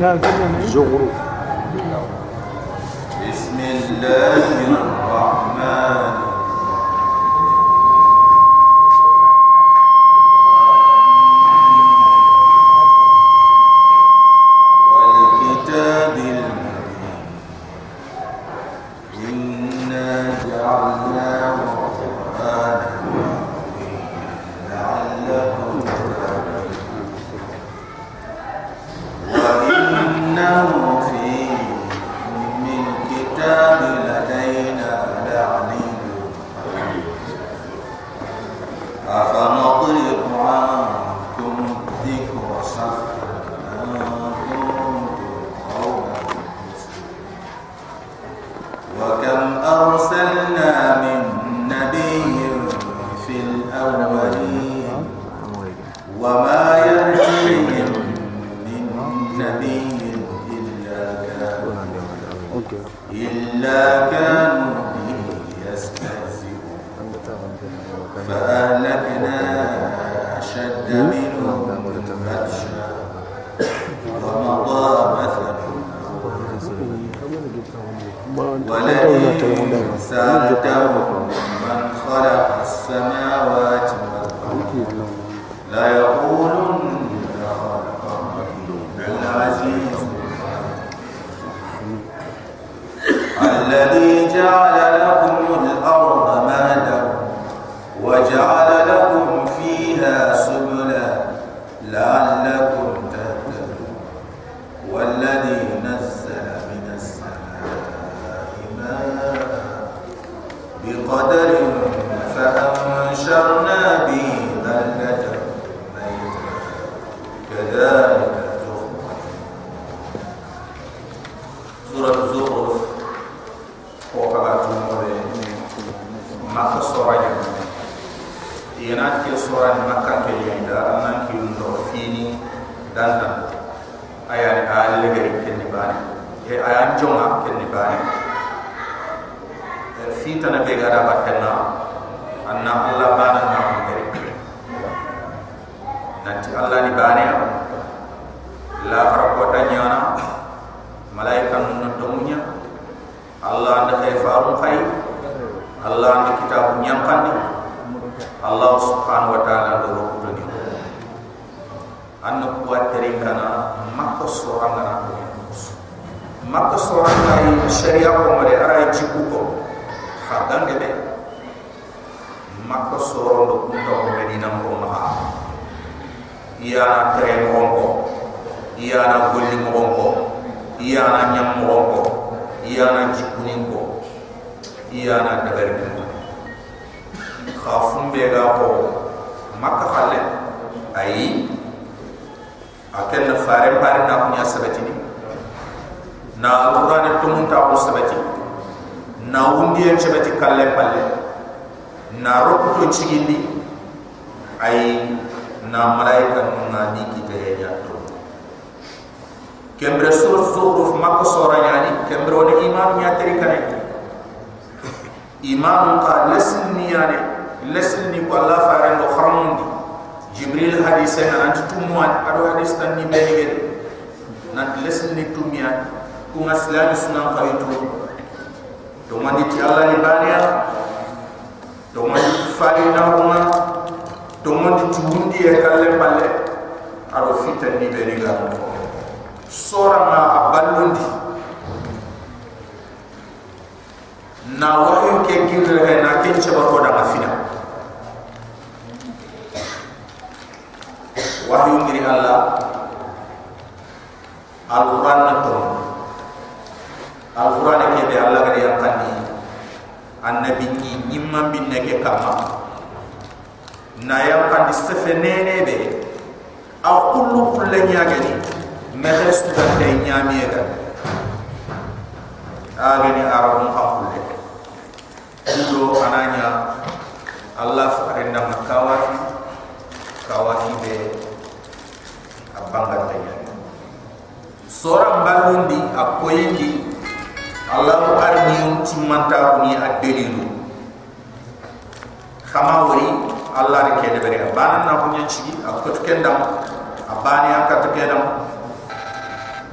نعم بسم الله الرحمن الرحيم la farko tanyana malaikan nun domunya Allah anda kay farum khay Allah anda kitab nyampandi Allah subhanahu wa ta'ala do rokudo ni anna kuat teringkana makko soranga na makko soranga yi sharia ko mare ara jiku ko hadan de makko sorondo kunto ko medina ko maha. Iyana tere mogonko iyana golli mogonko iyana nyam mogonko iyana jikuninko iyana dabarinko khafum be ga ko makka khalle ayi akel na fare pare na kunya sabati ni. Na alquran to mun ta ko sabati na wundi en sabati kalle palle na rokuto chigindi ayi na malaika nunga ni kita ya nyato kembre sur zuruf makko sora yani kembre woni iman nya teri kanai iman ka lesni ni yani lesni ni ko Allah faare ndo kharamundi jibril hadise na anti tumwa ado hadis tan ni be ngel na lesni ni tumya ku ngaslani sunan kawitu to mandi ti Allah ni baniya to mandi faari na huma to mondi tuundi e kalle palle ado fitan ni be ni ga sora na aballundi na wahyu ke girre he na ken chaba ko da mafina wahyu ngiri Allah alquran na to alquran ke be Allah gari yakani annabi ki nyimma binne ke kama. Na ya pandi sefe nene be. A kullu kullu nyagani me restu da tay nyami ga agani arabun hakulle kudo ananya allah farinda makawati kawati be abanga tanya. Sora balundi akoyindi allah arni timanta ni adelilu khama wori allah re kede bere bana na ko nyanchi a ko kendam a bani an kat kedam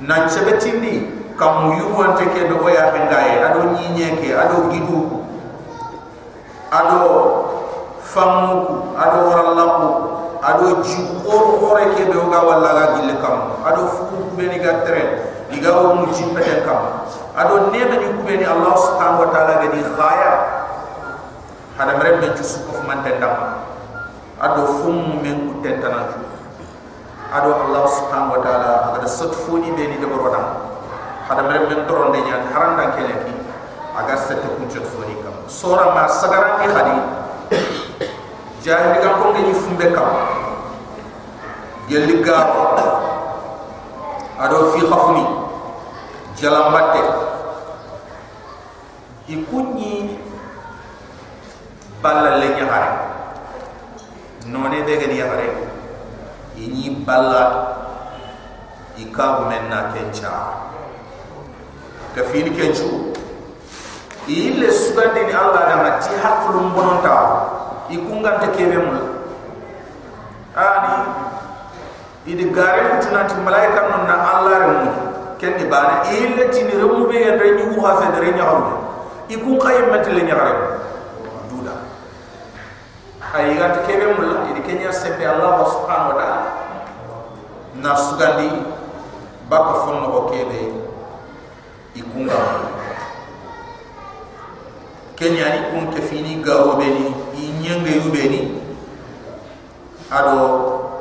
nan sebetini kam yuwante ke do ya bengaye ado nyinye ke ado gidu ado famu ado warallaku ado jikor hore ke be ga walla ga gille kam ado fu be ni gatre diga o mu jimpete kam ado nebe ni kubeni allah subhanahu wa ta'ala ga di khaya. Hada mere be jusu ko man tendam ado fum men ku tentana ado allah subhanahu wa ta'ala aga sot funi be ni de boroda hada mere men toron de nyaa haranda kele ki aga sette ku jot funi kam sora ma sagara ni khadi jahili ga ko ngi fumbe kam gelli garo ado fi khafuni jalambate ikunyi balla le nyahare none be gani ini balla ikabu menna kencha. Kafini kenchu. Ile sugande ni Allah da mati hakulu mbononta ikunga te kebe mul ani idi gare tunati malaika non na Allah re mu kendi bana ile tini remu be ya re ni ha fe re nya haru ikun kay mati le nya haru duda ay ga te kebe mul idi kenya sepe Allah subhanahu wa ta'ala. Na sugandi fonno ko kebe ikunga kenya ni kun ke fini be ni inyenge yu be ni ado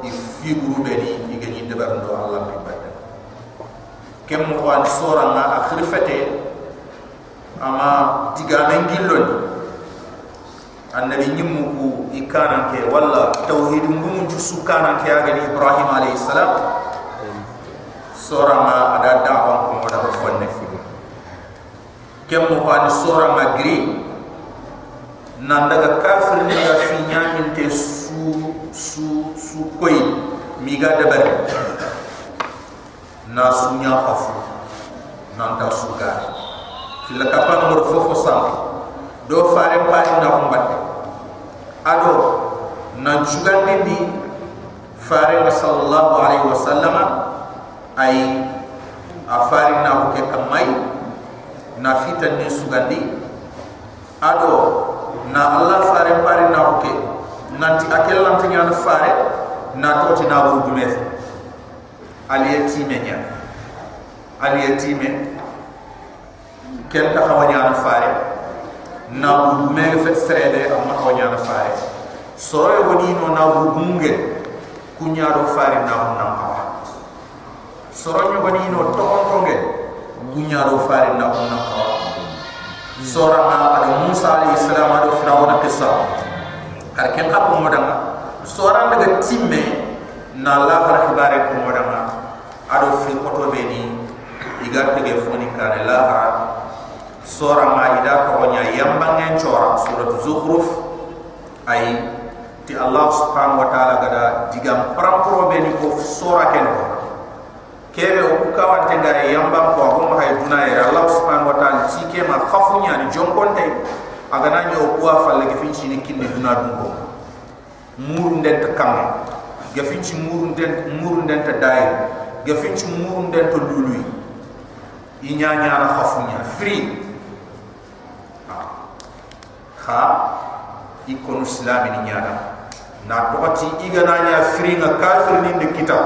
ifi guru be ni igeni debar ndo Allah bi badda kem mo wan sora nga akhir fete ama diga men gillon annabi nyimmu ku ikana ke walla tauhid ngumu ju ke aga ni ibrahim alayhi salam sora nga ada da'wa ko mo da fonne kem mo wan sora nga gri nan daga kafir ni ga fi nyamin te su su su koy mi ga de bare na su nya afu nan ta su ga fi la kapan mo fofo sam do faare pa na ko mbatte ado na jugande di faare sallallahu alaihi wasallama ay afari na ko ke kamai na fitan ni sugandi ado na Allah fare pare na oke nanti akel lam tanya na fare na to ti na bu dume ali yatime nya. Ali yatime ken ta khawanya na fare na bu dume fe srede amma khawanya na fare so yo goni no na bu bunge kunya do fare na bu na kawa so ro goni no to tonge kunya do fare na bu na kawa sora na ala Musa alayhi salam ado Firaun kissa har ken ka ko sora daga timme na la har khibare ko modanga ado fi koto be ni igar tege foni kare la har sora ma ida ko nya yamba ngen chora surat zukhruf ay ti Allah subhanahu wa ta'ala gada digam parampro be ni ko sora ken ko kebe o kawa tengare yamba ko ma hay duna ya Allah subhanahu wa ta'ala ci ke ma khafunya ni jonkon tay aga na nyo ko afa le ke finchi ni kinni duna dun ko murun den ta kam ge finchi murun den murun den ta dai ge finchi murun den to lului i nya nya na khafunya free ha i kono islami ni nya na to ti iga na nya free nga kafir ni de kitab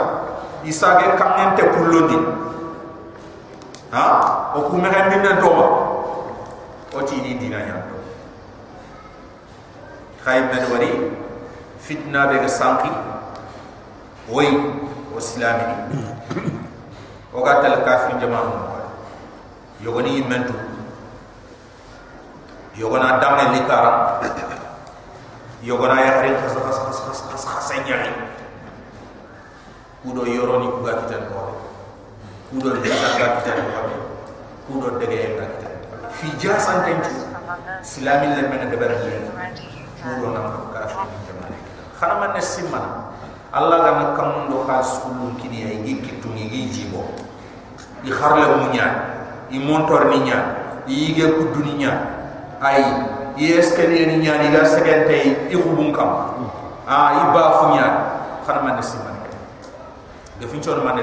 isage kamnente pullondi ha? O ku me ngandi nan toma o ti di dina nya to khay wari fitna be ga sanki oy o islami ni o ga tal kafir jama mo yogoni mentu yogona damme likara yogona ya hari khas khas khas khas khas khas nyari kudo yoroni ku ga kitan ko kudo de ta ga kitan ko kudo de ge ga kitan fi jasan tenju islamin le men de ber le kudo na ko ka fi jamane khana man ne simma allah ga nak kam do khas kullu kini ay gi kitu ni gi jibo i kharle mu nya i montor ni nya i ge kuddu ni nya ay yes ken ni nya ni ga segente i khubun kam a i ba fu nya khana man ne simma da fin chon man de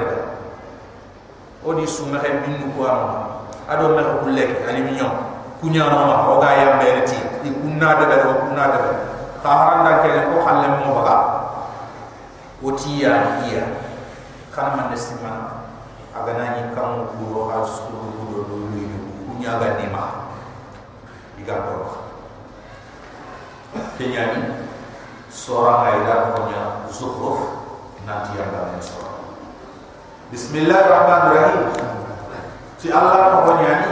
odi suma xe binnu ko am ado me ko lek ali mi ñom ku ñaano ma o ga yam be ti i kunna de be kunna de be ta haranda ke ko xalle mo baga o ti ya iya kana man de sima aga na kam ku ro ha su ku do do do ku ni ma iga ko kenya ni sora ayda ko nya zukhruf nanti yang dalam sora Bismillahirrahmanirrahim. Si Allah ko nya ni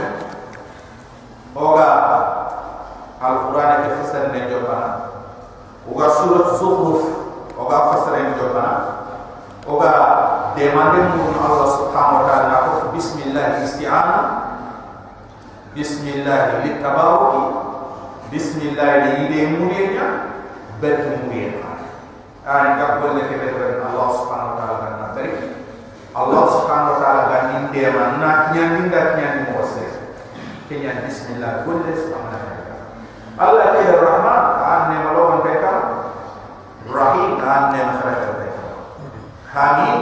oga al-Quran ke fasal ne jobana oga surat zukhruf oga fasal ne jobana oga demande mu Allah subhanahu wa ta'ala. Bismillah isti'ana bismillah litabaruki bismillah li ide muriya bet muriya an ka bolle ke bet Allah subhanahu wa ta'ala na bari Allah subhanahu wa ta'ala ga inde man na nyandi nda nyandi mo se ke nyandi bismillah wa ta'ala Allah ke rahman an ne malo ban ka rahim an ne khara ka ka hamid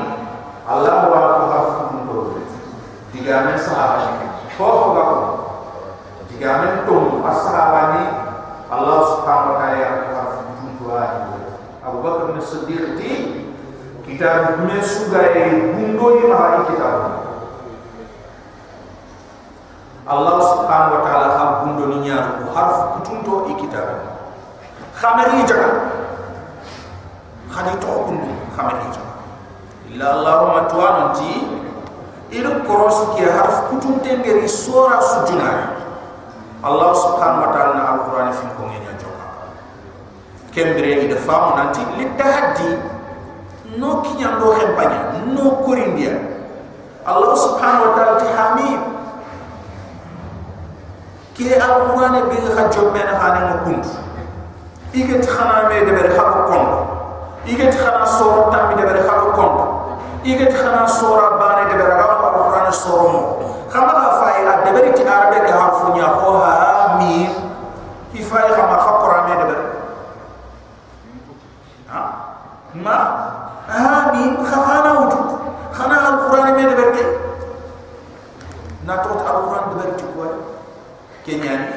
Allah wa ko hafu ko diga men sahaba ko ko ga ko diga men tum asahaba ni Allah subhanahu wa ta'ala ya hafu ko Abu Bakar bin Siddiq di kita men suga e gundo ni ma kitab. Allah subhanahu wa ta'ala ha gundo ni nyaar ko harf kutunto e kitab. Khamari jaga. Khadi to kundu khamari jaga. Illa Allahumma tuwanti il koros ki harf kutunte ngeri sura sujuna Allah subhanahu wa ta'ala na al-Qur'an fi ko ngenya joka kembere ida famu nanti litahaddi no kinya ndo khempanya no korindia Allah subhanahu wa ta'ala ti ke al-Qur'an bi khajjo men khane mo kunt ike khana me de ber khako kon ike khana soro tammi de ber khako kon ike khana sora bane de ber khako al-Qur'an soro mo fay ad de ber ti arabe ka ha ma ha mi khana wujud khana al-Qur'an me de ber ke na tot al-Qur'an de ber ti ko kenyani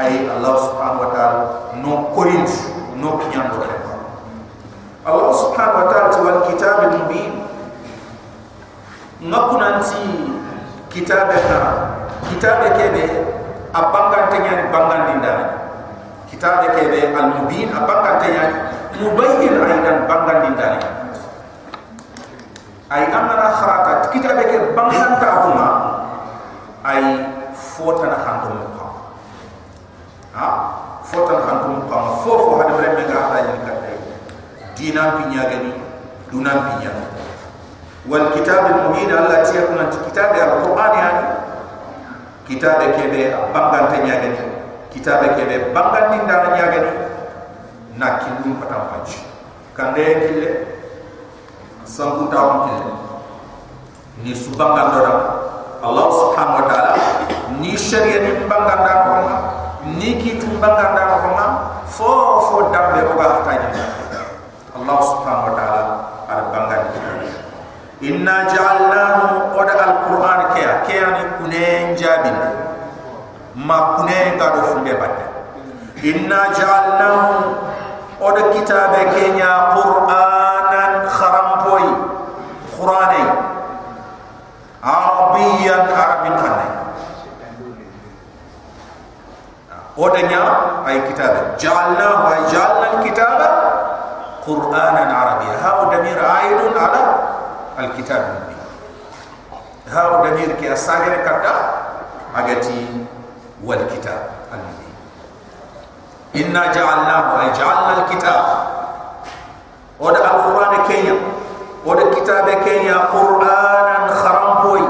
ay Allah subhanahu wa ta'ala no korint no kinyan do khema Allah subhanahu wa ta'ala wal kitab al mubin ngakunanti kitab ka kitab kebe abanga tenyani bangan dindani kitab kebe al mubin abanga tenyani mubayyin aidan bangan dindani ay amara kharata kitab ke bangan tahuma ay fota na mo kam ha? Fota na khanto mo kam fofo hada bre me ga hada yin katte dina bi nyagani dunan bi nya wal kitab al mubin allati yakuna kitab al qur'an yani kitab ke be bangan te nyagani kitab ke be bangan din dara nyagani na kinum patam panch kande kille sambu tawon kille ni subangan dora. Allah subhanahu wa ta'ala ni sharia ni banganda ko ma ni ki tu banganda ko ma fo fo dambe ko ba taji Allah subhanahu wa ta'ala ar bangandi inna ja'alnahu ma kunen ga do fumbe batte inna ja'alna od kitabe kenya qur'anan kharam poi qur'ane arabiyan arabin kanne odanya ay kitabe ja'alna wa ja'alna kitaba qur'anan arabiyya ha damir aidun ala al kitab ha damir ki asagere kata agati والكتاب. المبين إنا جعلناه أي جعلنا الكتاب. وده القرآن كينيا. وده كتاب كينيا. قرآنا خرمبوي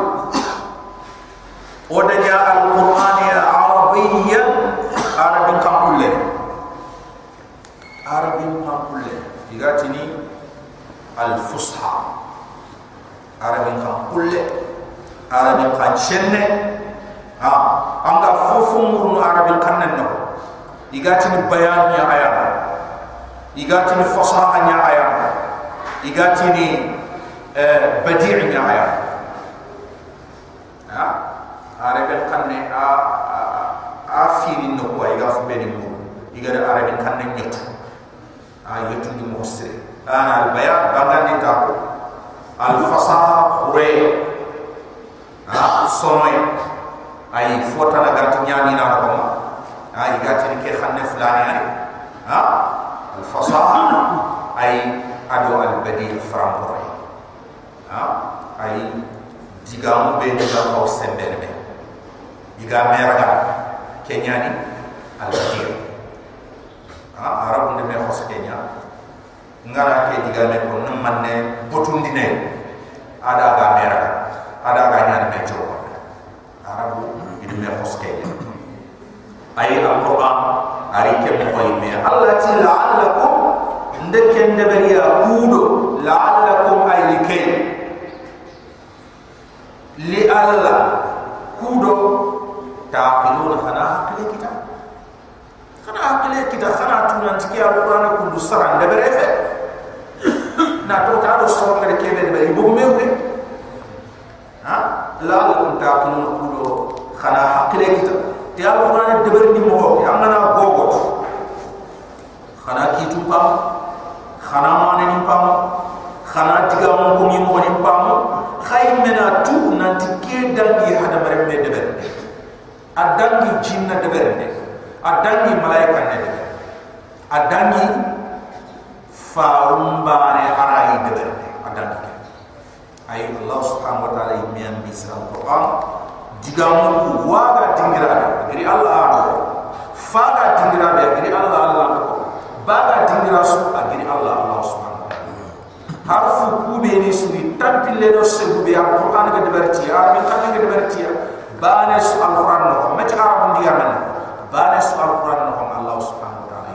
وده جاء القرآن عربيا. عربي كم كله؟ عربي كم كله؟ يغاتني الفصحى. عربي كم كله؟ عربي كم شنة؟ ha anga fofo ngurun arabi kannan no igati ni bayan ni aya igati ni fasaha ni aya igati ni eh badi'i ni aya ha arabi kannan a afirin no ko iga fu beni mu iga da arabi kannan ni to a yitu ni musse ana al bayan bangan ta al fasaha khure ha sonoi ay fota na gati nyani na ko ma ay gati ke khanne fulani ani ha? Al fasaha ay ado al badi frankore ha ay digamu be diga ko semberbe diga merga kenyani al badi ha? Arab ne me khos kenya. Ngara ke diga me ko nam manne botundi ne ada ga merga ada ga nyani me jowo arabu ini me kenya ay al qur'an ari ke mo koy me allati la'allakum ndeken debariya kudo la'allakum ay likay li alla kudo taqiluna khana hakle kita. Khana hakle kita khana tunan tiki alquran kundu saran debere fe na to ta do so ngare kebe de ibu mewe ha la'allakum taqiluna kudo khana hakle kita. Ti alquran debere ni mo yamana gogot khana kitu pam khana mane ni pam khana tiga mo ko mi mo ni pam khay mena tu nanti ke dangi hada bare me de ber adangi jinna de ber de adangi malaika ne de adangi faumbare arai de ber de adangi ay allah subhanahu wa taala yimian bi sal qur'an. Diga mo waga dingira giri allah ado faga dingira be giri allah allah. Ko baga dingira su agiri allah allah subhanahu harfu kube ni suri tampille do sebu be alquran ga debarti arabi kan ga debarti bana su alquran no ma ta arab ndiya man bana su alquran no allah subhanahu wa ta'ala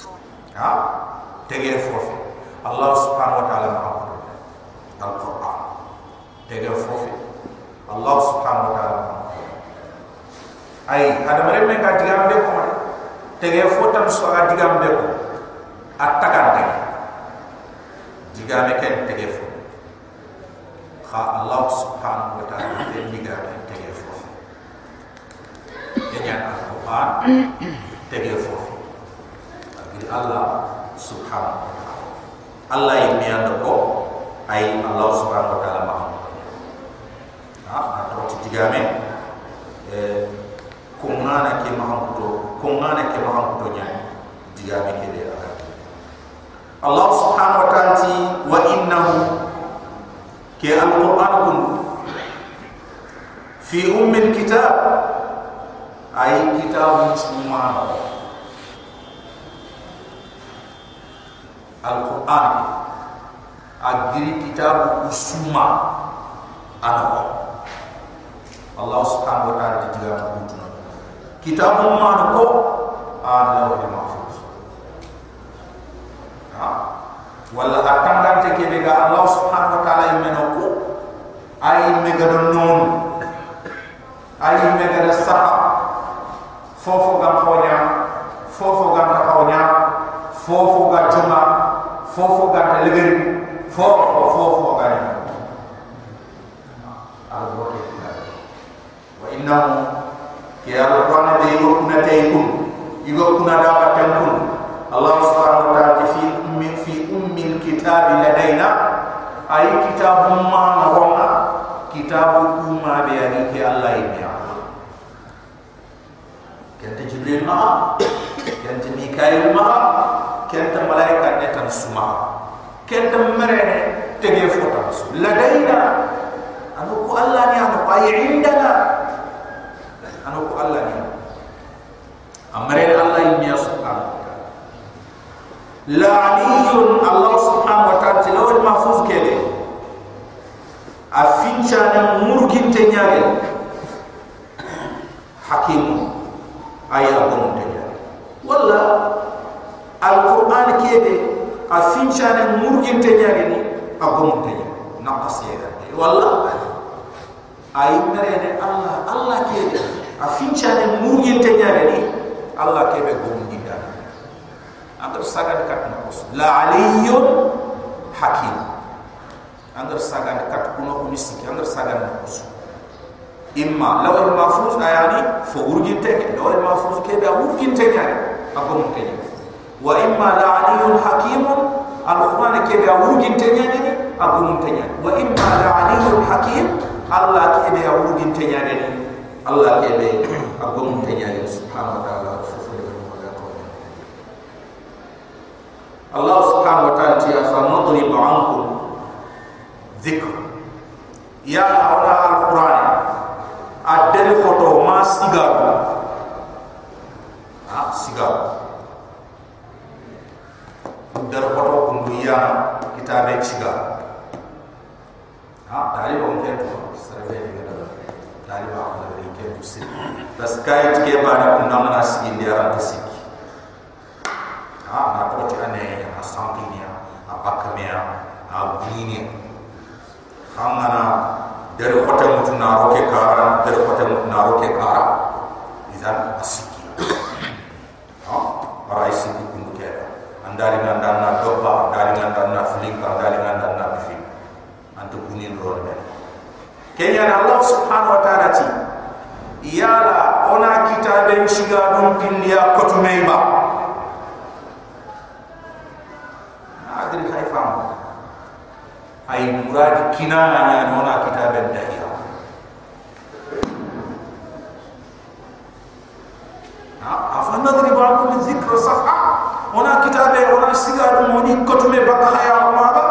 ko. ha? Tege fofi allah subhanahu wa ta'ala alquran tege fofi allah subhanahu wa ta'ala. Ay hada mare me ga digambe ko tege fotam so ga digambe ko attagante digame ken tege fo kha allah subhanahu wa ta'ala te digame tege fo yanya alquran tege fo agir allah subhanahu wa ta'ala. Allah yimi ando ko ay allah subhanahu wa ta'ala ma ha? Ato digame eh kungana ke mahamputo kungana ke mahamputo nya digame ke de Allah subhanahu wa ta'ala ti wa innahu ke al-Qur'an kun fi umm al-kitab ay kitab musliman. al-Qur'an agiri kitab usuma ano? Allah subhanahu wa ta'ala ti diga mutuna kitab man ko ala wa mahfuz wala atangan te ke bega Allah subhanahu wa ta'ala yimeno ko ay mega non ay mega saha fofo ga konya fofo ga ta konya fofo ga juma fofo ga ta legeri fofo fofo ga ni al bote wa innahu ke al-qur'an de yo kuna tay kun yigo kuna da batten kun Allah subhanahu wa ta'ala fi ummi fi ummi alkitab ladaina. Ay kitab ma na kitab kuma be ani ke Allah ya kenta jibril ma kenta mikail ma kenta malaika ne tan suma kenta merene tege fota ladaina. Anu ko Allah ni anu ay indana anu ko Allah ni. Amre Allah ya subhanahu la aliyun Allah subhanahu wa ta'ala tilawal mahfuz kede afincha na murgin tenyage hakim aya gon tenyage wala alquran kede afincha na murgin tenyage ni agon tenyage naqas yeda wala ay. Merene Allah Allah kede afincha na murgin tenyage ni Allah kebe gon dindana anggar sagan kat nakos la aliyun hakim. Anggar sagan kat kuno kumisiki anggar sagan nakos imma law al mahfuz ayani fo urgin teke law al mahfuz ke da urgin teke ako mun teke wa imma la aliyun hakim al qur'an ke da urgin teke ni agum tanya. Wa imma la aliyyun hakim. Allah ke be awugin tanya ne allah ke be agum tanya ne subhanahu wa ta'ala Allah subhanahu wa ta'ala tiya fa nadrib ankum dhikr ya awla al-quran adel photo ma ha dar photo kundu ya kitabe sigar ha dari bom ken to sarve ni gada dari ba ko dari ken to sin das kay ke ba na kunna na sigin dia ran sik ha na ko ti ane a santinia a bakamia a bini khangana dari khote mutu na roke kara dari khote mutu na roke kara izan asiki ha para isi andari nganda na doba andari nganda na filinka andari nganda na bifi antu kunin ro be kenya na allah subhanahu wa ta'ala ti yala ona kitaben shiga dum pindiya kotumeiba adri khaifa ay murad kinana nya nona kitaben dahiya afa nadri ba kulli dhikra sahha ona kitabe ona siga dum moni kotume bakka ya ma ba?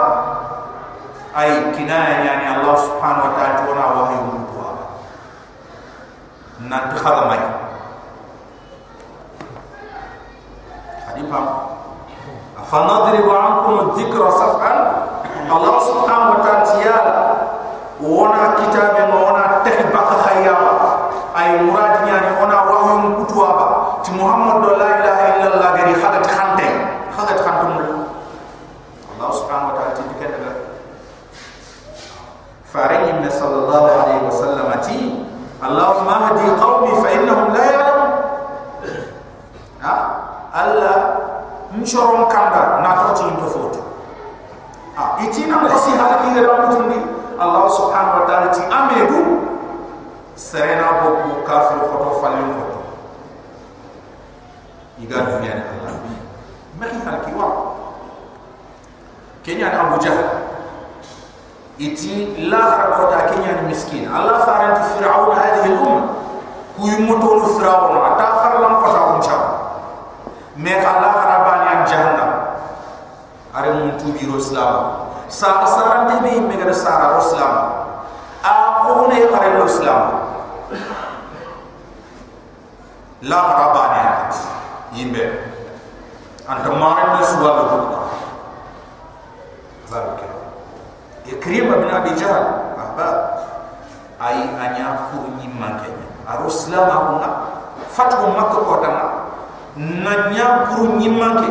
Ay kinaya nya ni allah subhanahu wa ta'ala ona wahyu mutwa nan khada may hadifa afa nadri ba ankum dhikra sahha Allah subhanahu wa ta'ala tiyala wona kitabe no wona tahi baka khayyama ay murad nyani wona wahyu kutuaba ti muhammad do la ilaha illa allah gari khagat khante khagat khantum Allah subhanahu wa ta'ala ti dikata farin ibn sallallahu alaihi wasallam ti Allahumma hdi qaumi fa innahum la ya'lamun. Ha? Allah nshoron kanda na to ti to foto. Itina mo si halki ga dam tundi allah subhanahu wa ta'ala ti amedu serena bokku kafir khoto falin khoto iga iti la rakota kenya ni miskin allah faranti fir'aun hadhihi al-umma kuy moto fir'aun ata kharlam kota um cham me khala harabani an jahannam are mun tubi islam sa saran de be me gara sara islam a ko ne are islam la harabani an yimbe anta mare ni suwa do ko zalika ikrim ibn abi jahl ahba ay anya ko ni manke aro islam akuna fatu makka ko dama nanya kuru ni manke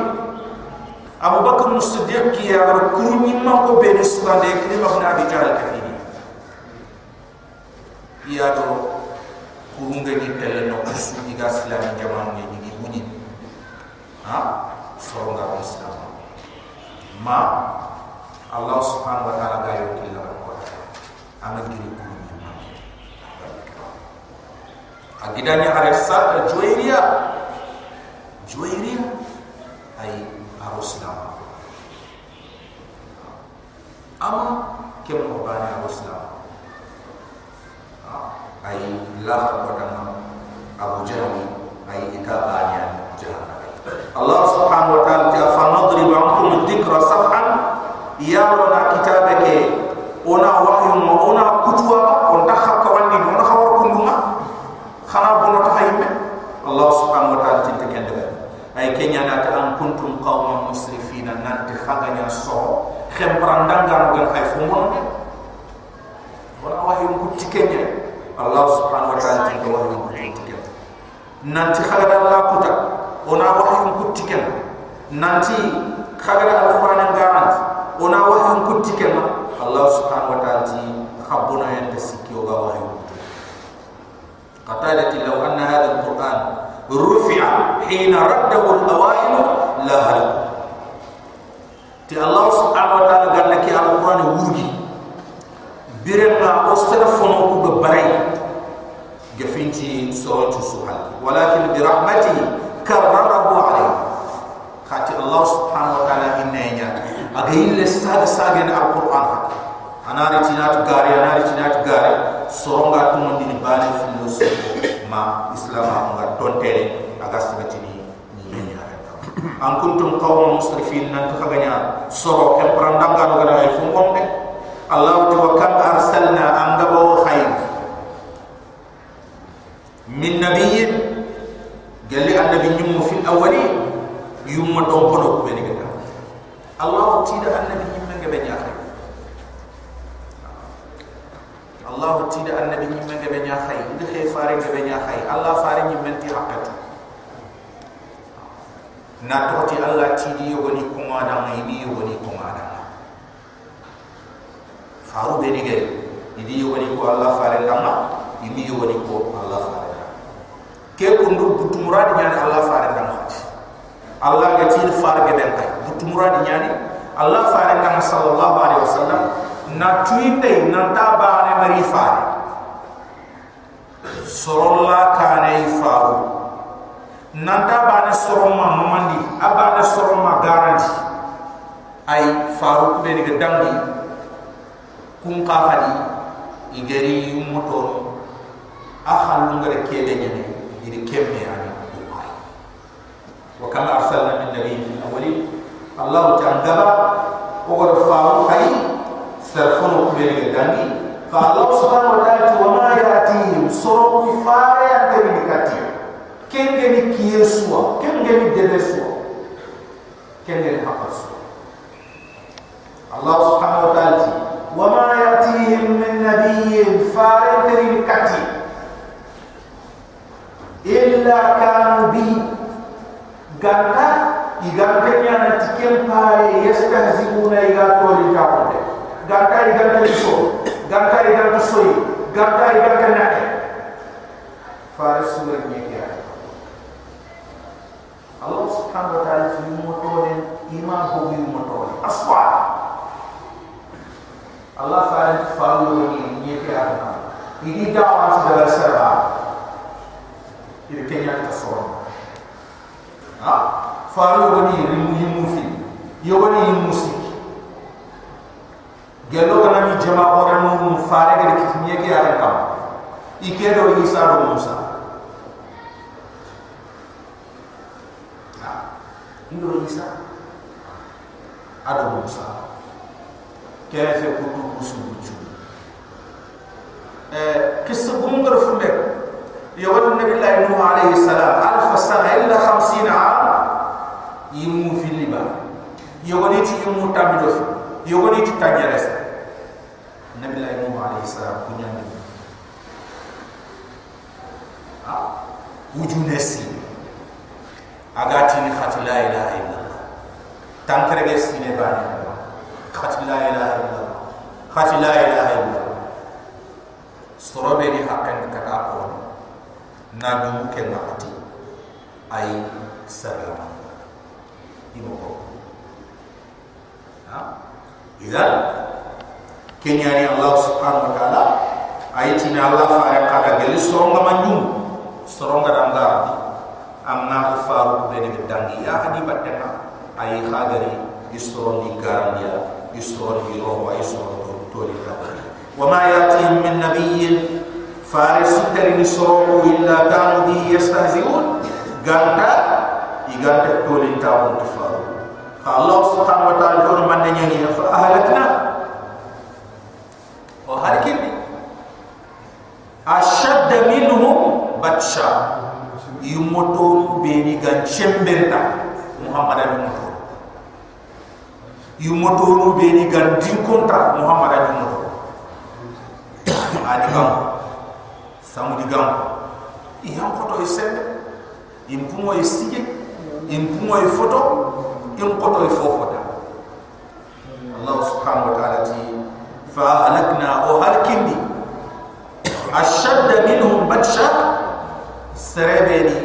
Abu Bakar Siddiq ki ya gar kuru ni manko be ni suka de ikrim ibn abi jahl kafini iya do kuru ngani tele no usu diga islam jaman ni ni bunyi. Ha? Soronga islam. Ma Allah subhanahu wa ta'ala ga yoki la ko amal giri ko ni ma agidani arsa juwairiya juwairiya ay aruslam ama kem ko bani aruslam ay la ko dama abu jahli ay itabani jahannam Allah subhanahu wa ta'ala ta fa nadrib ankum dhikra safhan yarona kitabe ke? Ona wahyu mo ona kutwa on takhar ka wandi on khawar kunduma khana bono ta hayme Allah subhanahu wa ta'ala tinta kende ay kenya na ta an kuntum qauman musrifina nanti khaganya so khembrandanga no gan khay fumo ne wala wahyu ko tikenya Allah subhanahu wa ta'ala tinta wahyu ko tikenya nanti khagada Allah kuta ona wahyu ko tikenya nanti khagada alquran garant ona wahyu kutti kema allah subhanahu wa ta'ala ti khabuna yanda sikki o ga wahyu qatalati law anna hadha alquran rufi'a hina raddahu alawail la hal ti allah subhanahu wa ta'ala ganna ki alquran wurgi birema o sera fono ko ga baray gafinti suratu suhal walakin bi rahmatihi ha faru woni rimu himu fi yo woni himu sik gelo kana mi jama ora mu fare gari kitniye ke ala kam ikedo isa do musa indo isa ado musa kerefe kutu kusu bucu eh kisa gumgar fundeko fumbe ya wal nabi allah nuh alayhi salam alf sana illa 50 am yimu fil liba yogoni ti yimu tamido yogoni ti tanyares nabi la nuh alayhi salam kunya ni ah wujunesi agati ni khat la ilaha illallah tankere ge sine bani khat la ilaha illallah khat la ilaha illallah sorobe ni na du ke ngati ay salama ibo ko ha idan kenya ni allah subhanahu wa taala ayati ni allah fa ya kada gel soronga manjum soronga danga amna ko faru be ne dangi ya hadi batena ay khagari istoron di garandia istoron di roho ay istoron to to di kabari wa ma yatihim min nabiyyin faris tari soro illa kanu bi yastahzi'un. Ganta iganta to li tawon faru Allah subhanahu wa ta'ala to man ne nyani fa ahlakna o harkindi ashadda minhum batsha. Yumoto beni gan chembenta muhammadan yumoto yumoto no beni gan din kontra muhammadan yumoto adi gam samu di gam ihan koto e sembe impumo e sije impumo e foto. Im koto e fofota allah subhanahu wa ta'ala ti fa halakna o halkindi ashadda minhum batsha. Serebeni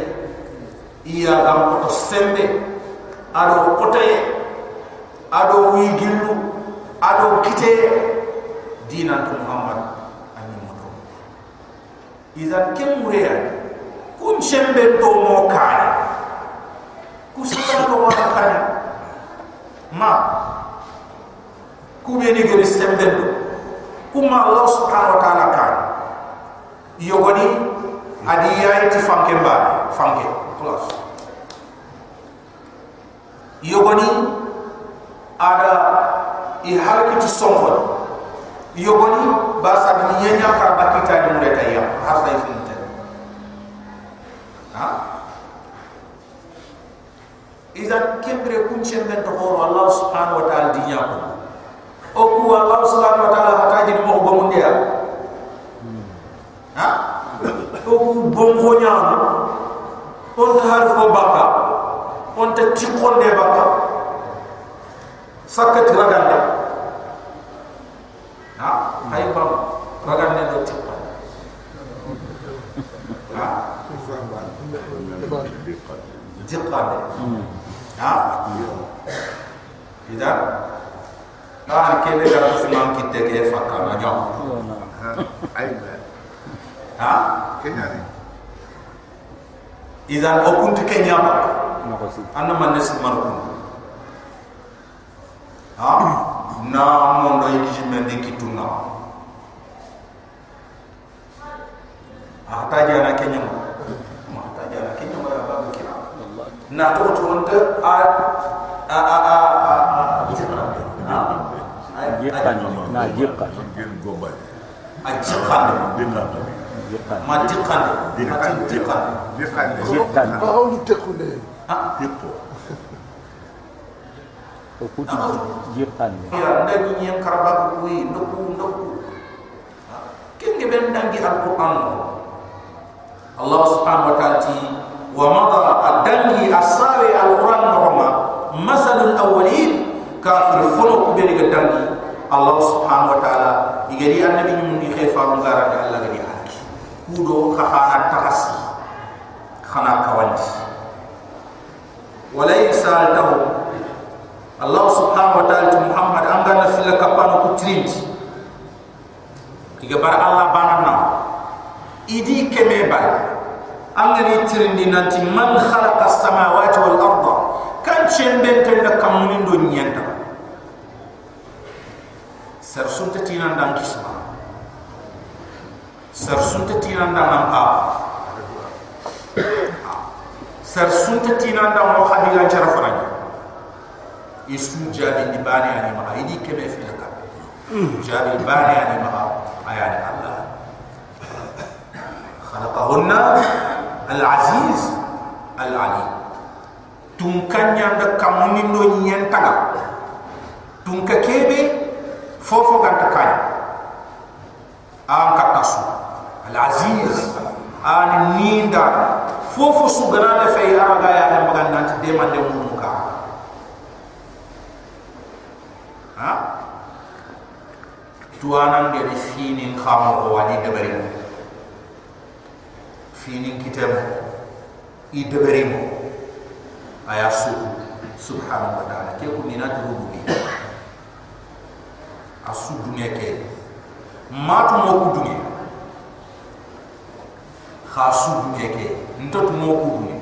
iya gam koto sembe. Ado kotoye ado wigillu ado kiteye dinan to muhammad iza kemureya kun sembe to mo kare ku sikalo wa kare ma. Ku be ni gori sembe to. Ku ma allah subhanahu wa taala kan yo godi adi ya e ti fanke ba fanke plus yo ada i halki ti songol yo basa ni yenya ka bakita ni mureta ya har sai finta ha? Idan kembre kun chemben to horo allah subhanahu wa ta'ala dinya ko o ku allah subhanahu wa ta'ala hataji mo go munde ya ha? O ku bongo nyaam on ta har fo baka. On ta tikonde baka. Sakati ha hay bam ragande do tikka ha? Ha? Ida ah kele ga ko man kitte ke fakka na jom. Ay ha? Kenya ni. Ida o kunti kenya ba anna man nes marukun ha? Na mondo yi jimen ahta jana kenya ma ahta jana kenya ma ba ba kira na to to wonta a a a a jikan na jikan gen gobal a jikan dinna jikan ma jikan ma jikan dikan jikan Paolo tekule. tipo o kuti jikan ya ndani nyen karaba ko yi ndoku ndoku kenge ben dangi alquran Allah subhanahu wa ta'ala ti wa mada adangi asari alquran norma masal alawwalin kafir folo ko ben dangi Allah subhanahu wa ta'ala igari annabi nyum ni khifa ngara da Allah gadi halki kudo khana takasi khana kawandi walaysa lahu Allah subhanahu wa ta'ala Muhammad angana fil kapano ku trinity tiga bar Allah banana idi keme bal angani trindi nanti man khalaqa as-samawati wal arda kan chemben tenda kamunin do nyanta sar sunta tinan dam kisma sar sunta tinan dam am pa sar sunta tinan dam mo khabila chara farani isu jabi ni bani ani ma idi keme filaka jabi bani ani ma ayani khalaqahunna al-aziz al-ali. Tun kanya da kamuni no nyentaga tun ka kebe fofo ganta kanya an ka tasu. Al-aziz an ninda fofo su gana da fay araga ya da maganda de man de mun ka ha? Tuanan de finin khamo ko wadi debari finin kitam i debari mo aya su subhanahu wa ta'ala ke ko minat rububi asu dunya ke? Matu mo ku dunya khasu dunya ke? Ntot mo ku dunya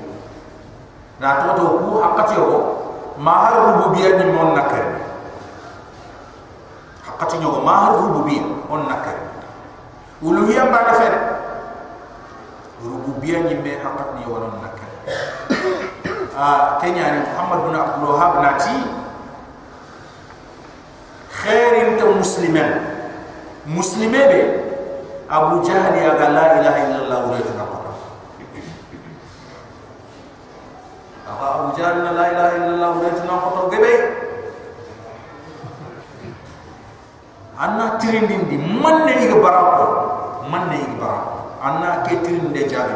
na to to ku hakati yo ma har rububiyya ni mon nakari hakati nyogo ma har rububiyya on nakari uluhiyya ba da fere rububiyya ni me hakat ni wala nakari ah kenya ni muhammad bin abdul wahhab nati khairin ta musliman? Muslime be? Abu jahl ya ga la ilaha illallah wa la Aka Abu Jahl la ilaha illallah wa la ilaha gebe anna tirindindi manne iga barako manne iga barako anna ke tirinde jabi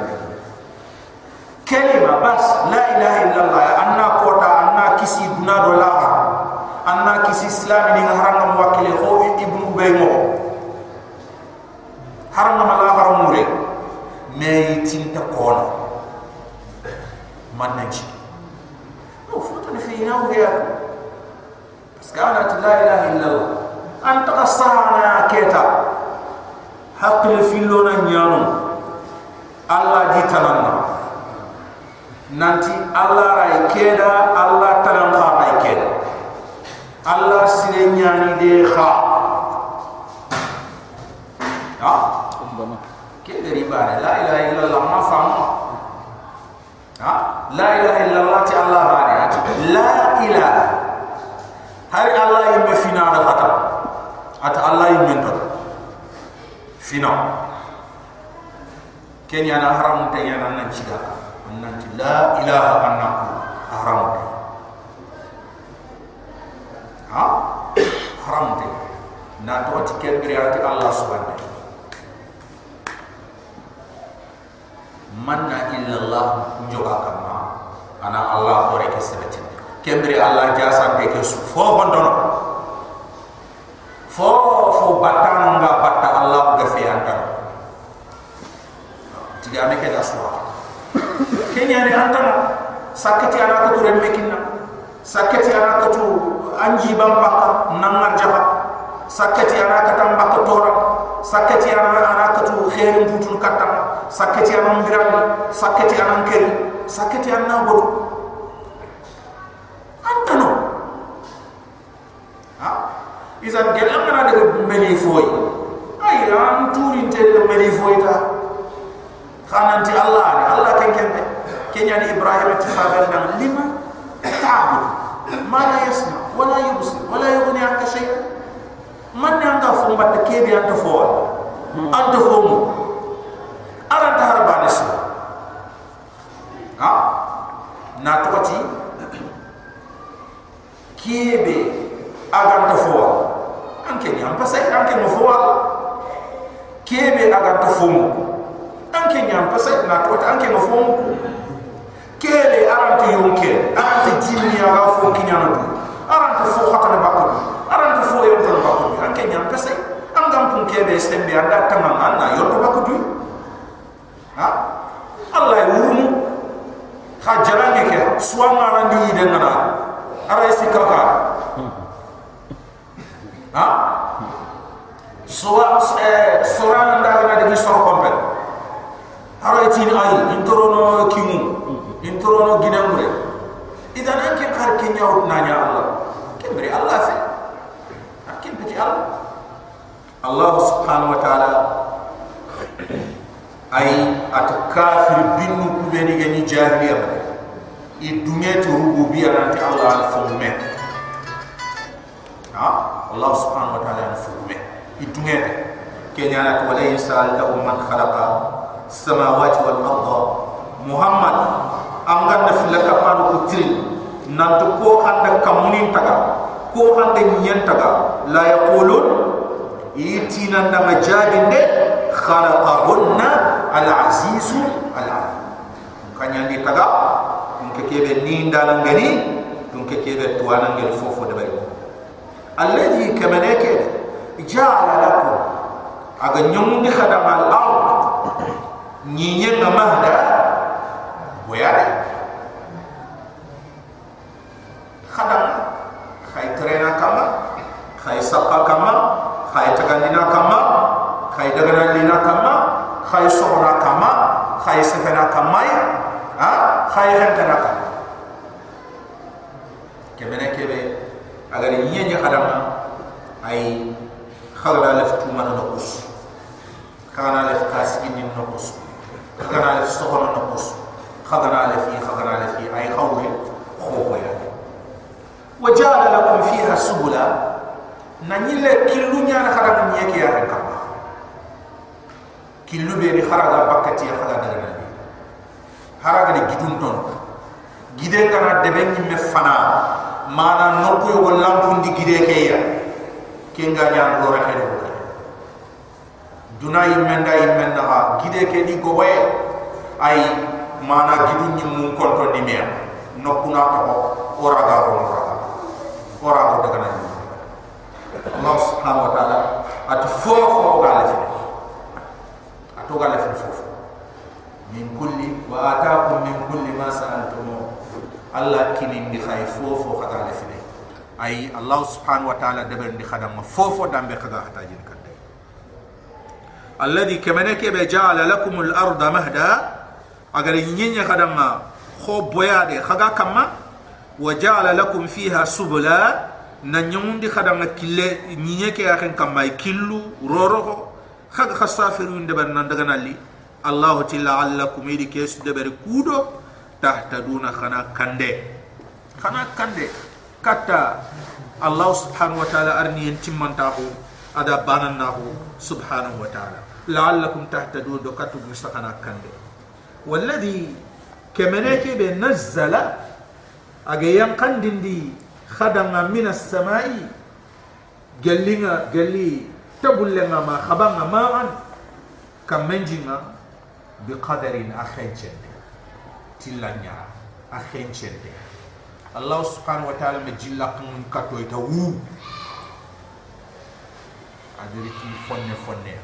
kelima bas la ilaha illallah. Anna kota anna kisi duna do laha anna kisi islam ni haranga mwakile ho ibnu baymo haranga mala haramure me yitinta kona. Manne ci no foto ni fi yaw ya parce que ana la ilaha illallah. Anta qasana keta haqqil filona nyano. Allah di tananna nanti allah ray keda allah tanan kha ray keda. Allah sire nyani de kha. Ha? Bana ke dari bare la ilaha illallah ma famu ha? La ilaha illallah ti allah bare ati la ilaha hari allah yimme fina da fata ata allah yimme to fina kenya na haram ta yana nan ciga nan ti la ilaha annaku haram ta ha? Haram ta na to ti ati allah subhanahu manna illallah njoga kama ana allah hore ke sebeti kembri allah jasa te ke su fo hondono fo fo batano nga batta allah ga fe anta tiga me ke da suwa kenya ne anta sakati ana ko ture mekinna sakati ana ko tu anji bam pakka nangar jaha sakati ana ka tamba ko tora sakati ana ana ko tu khairin butun katama sakati ana mbirani sakati ana keri sakati ana bodu antano ha izan gel amana de meli foy ay an turi te de meli foy ta khananti allah ni allah ken ken de kenya ni ibrahim ti fagal na lima ta'bud ma la yasma wala yubsir wala yughni anka shay'a man ne anga fo mbatta kebi anta fo anta fo mu? Aranta harbani su ha? Na tokati kebe aganta fo anke ni ampa sai anke mo fo kebe aganta fo mu anke ni ampa sai na tokati anke mo fo mu kebe aranta yonke aranta jimni aga fo kinyana du aranta fo khatana bakko aranta fo yonta bakko anke ni ampa sai angam pun kebe sembe anda tamam anna yonta bakko du ha? Allah wumu ha jarange ke? Suwa ngara ndi de ngana ara sikaka ha? Suwa eh suran nda ngana de soro kompel ara tini ay intorono kimu intorono ginamre. Idan anke kar kenya ut nanya allah. Kembre allah fe akin peti allah. Allah subhanahu wa ta'ala ay at kafir binu kubeni gani jahiliya ba i dunya to rububiyya nanti allah al fumme ha? Allah subhanahu wa ta'ala al fumme i dunya kenya na wala yasal lahu man khalaqa samawati wal arda. Muhammad am ganna filaka panu kutri nanti ko handa kamunin taga ko handa nyen taga. La yaqulun itina ndama jadinde khalaqahunna al-aziz al-alim. Kanya ni taga unke kebe ni ndala ngani unke kebe tuana ngel fofo de bari alladhi kamanake ja'ala lakum. Aga nyumundi khadam al-ard nyinye ngamahda boyade khadam khay trena kama khay saqa kama khay tagandina kama khay dagana lina kama khay sohna kama khay sefena kama ha? Khay hentana kama kemene kebe agar nyenye khadama ay khagala lef tumana no kus khagana lef kasini no kus khagana lef sohna no kus khagana lef khagana lef ay khawre khobo ya wajala lakum fiha subula na nyile killu nyana khadama nyeke ya kama killu be ni kharaga bakati ya kharaga daga ni haraga ni gidun ton gide kana debe ni me fana mana nokku yo lampun di gide ke ya kenga nya do ra hedo duna yimenda yimenda ha. Gide ke ni go way ay mana gidun ni mun konto ni me nokku na to ora ga ro ora ora go daga na Allah subhanahu wa ta'ala. At fo fo ga la fi to ga la fi fofu min kulli wa ataakum min kulli ma sa'altum Allah kini ndi khay fofo khaga la fi ay Allah subhanahu wa ta'ala dabar ndi khadam fofo dambe khaga hata jin الذي كمنا كبه جعل لكم الأرض مهدا. أقل ينين خدما خوب بيادي خدا كما؟ وجعل لكم فيها سبلا. ننيون دي خدما كله. ينين كي أخن كما؟ يكلو رورو خد خسافرون دبر نندغنا لي. الله تلا علكم. يدي كيس دبر كودو. تحت دون خنا كندي خنا كندي كتا. الله سبحانه وتعالى أرني ينتمن تاهو. أدا بانن سبحانه وتعالى. لعلكم تهتدون. دو كتب مستقنا كند والذي كمنك بنزل أجيان قندن دي خدنا من السماء جلنا جلي تبول لنا ما خبنا ما عن كمنجنا بقدر أخين أخنجن تلانيا أخنجن الله سبحانه وتعالى مجلقن كتويتا وو! أدريكي فني فني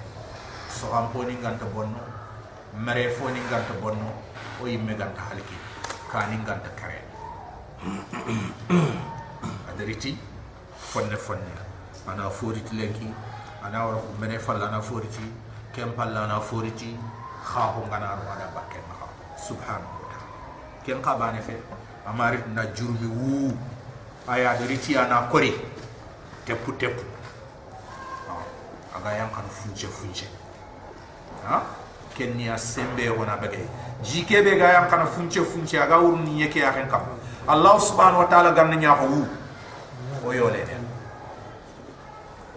so am poni ganta bonno mare foni ganta bonno o yimme ganta halki kani ganta kare. Adiriti fonne fonne. Ana foriti lenki ana wara ko mene falla ana foriti kem palla ana foriti khaho ngana ro ada bakke ma subhanahu wa ken ka ba ne fe amari na jurmi wu. Aya adiriti ana kori tepu tepu aga yang kan funche funche. ha kenya sembe wona bagay jike be ga yan kana funce funce aga wurni yake ya kan kam allah subhanahu wa ta'ala ganna nya ko wu o yole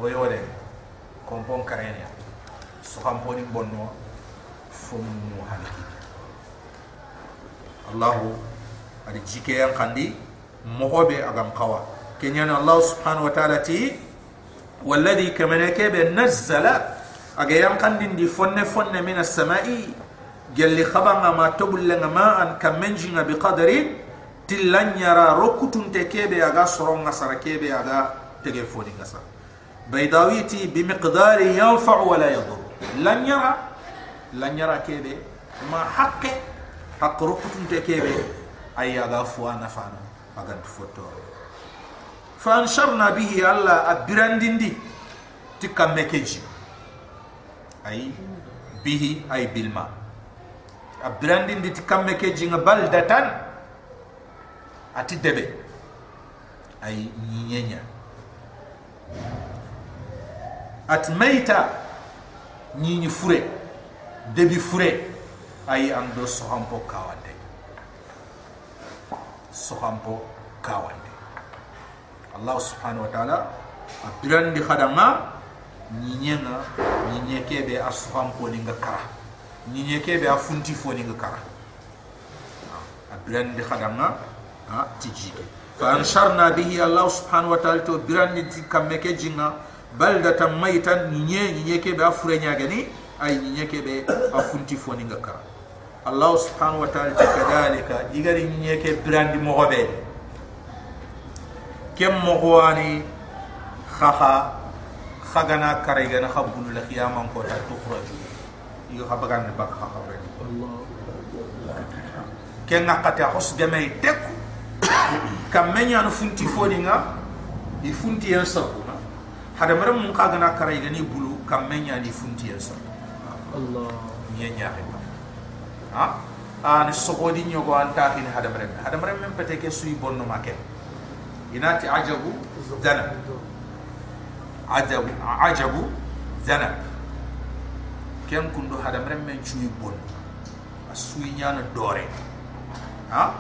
o yole kompon karenya so kamponi bonno fumu haliki allah ari jike yan kandi mohobe agam kawa kenyana allah subhanahu wa ta'ala ti والذي كما نكب نزل أجيام قندين دي فن فن من السماء جل لي خبر ما تبل لنا ما أن كمنجنا بقدر تلن يرى ركتون تكيبي أغا سرون غسر كيبي أغا تليفوني غسر بيضاويتي بمقدار ينفع ولا يضر لن يرى لن يرى كيبي ما حق حق ركتون تكيبي أي أغا فوانا فانا أغا تفوتور فانشرنا به الله ابراندين دي ay bihi ay bilma a brandin di kamme ke jinga bal datan ati debe. Ay nyenya. At meita ni ni fure debi fure. Ay ando sohampo kawande. Sohampo kawande. Allah subhanahu wa ta'ala abdurandi khadama khadanga nyinyenga nyinyeke be asfam ko ninga kara nyinyeke be afunti fo ninga kara abiran di khadanga ha tijike. Fa ansharna bihi Allah subhanahu wa ta'ala to biran di kameke jinga baldatan maitan nyinye nyinyeke be afure nyagani ay nyinyeke be afunti fo ninga kara Allah subhanahu wa ta'ala kadalika igari nyinyeke biran di mogobe. Kem mogwani khaha khagana karega na khabulu la khiyama ko ta tukhraju yo khabagan bak khaha redi ken ngakati hos gamay tek. Kam menya no funti fodinga i funti en sabuna hada maram mun khagana karega ni bulu kam menya ni funti en sabu Allah nyenya ha? An sogodi nyogo anta hin hada maram hada maram mem pete ke suyi bonno maken inati ajabu zana ajabu ajabu zana ken kundo hada mrem men chuy bon. Asui nyana dore. Ha?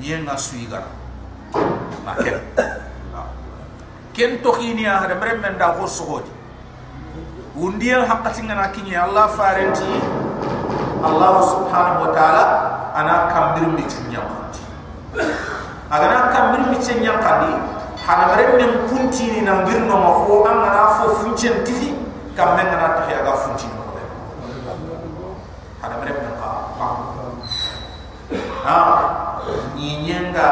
Nyenga sui gara. Ma ken ken to khini ya hada mrem men da ko sohodi undiya hakati ngana kinyi. Allah farenti allah subhanahu wa ta'ala ana kambir mi chunya agana kam mir mi chen yang kadi hana mere men punti ni na ngir no ma fo an na fo funchen tifi kam men na ta ya ga funti no be hana mere men ka ha? Ni nyenga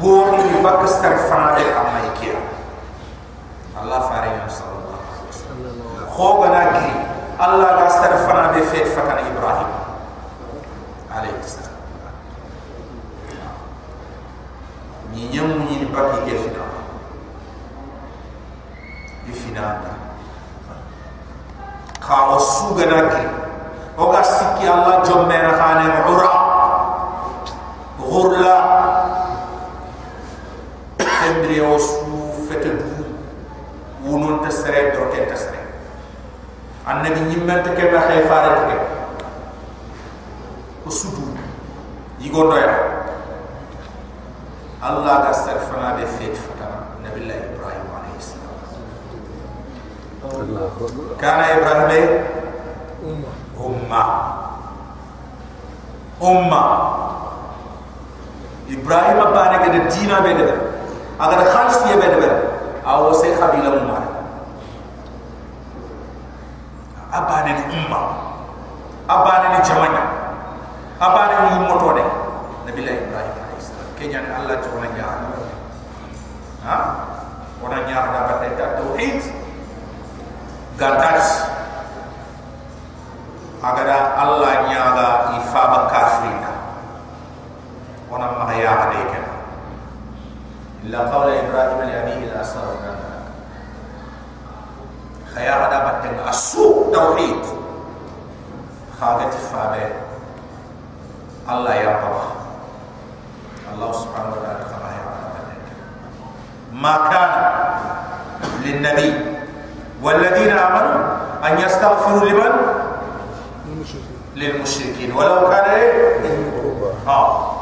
bo ni bak star fana de kam mai kiya allah fare ya sallallahu alaihi wasallam. Kho gana gi allah ga star fana be fet fakana ibrahim. Alaihi salam ni nyam ni ni baki ke fina di fina da ka o suga na ke? O ga sikki allah jomme na khane ura ghurla tembri o su fete du wonon ta sere do ke ta sere annabi nyimmente ke na khay faare ke sudu yigo doya allah ga sarfana be fet fatana nabillahi ibrahim alayhi salam. Kana ibrahim umma. Umma. Ibrahim bane ga dina be de agar khalis ye be de awo se khabila umma abane ni umma. Abane ni jamanya abane ni. Moto de nabillahi ibrahim kenyani Allah ci wala jaar ha? Wala jaar da ba tay tawhid gantas agada Allah nyaaga eh? ifa ba kafirina wana ma haya alayka illa qawla ibrahim li abihi la asra khaya ada batteng asu tauhid. Khagat fabe allah ya allah الله سبحانه وتعالى خبره ما كان للنبي والذين آمنوا أن يستغفروا لمن؟ للمشركين. ولو كان إيه؟ آه.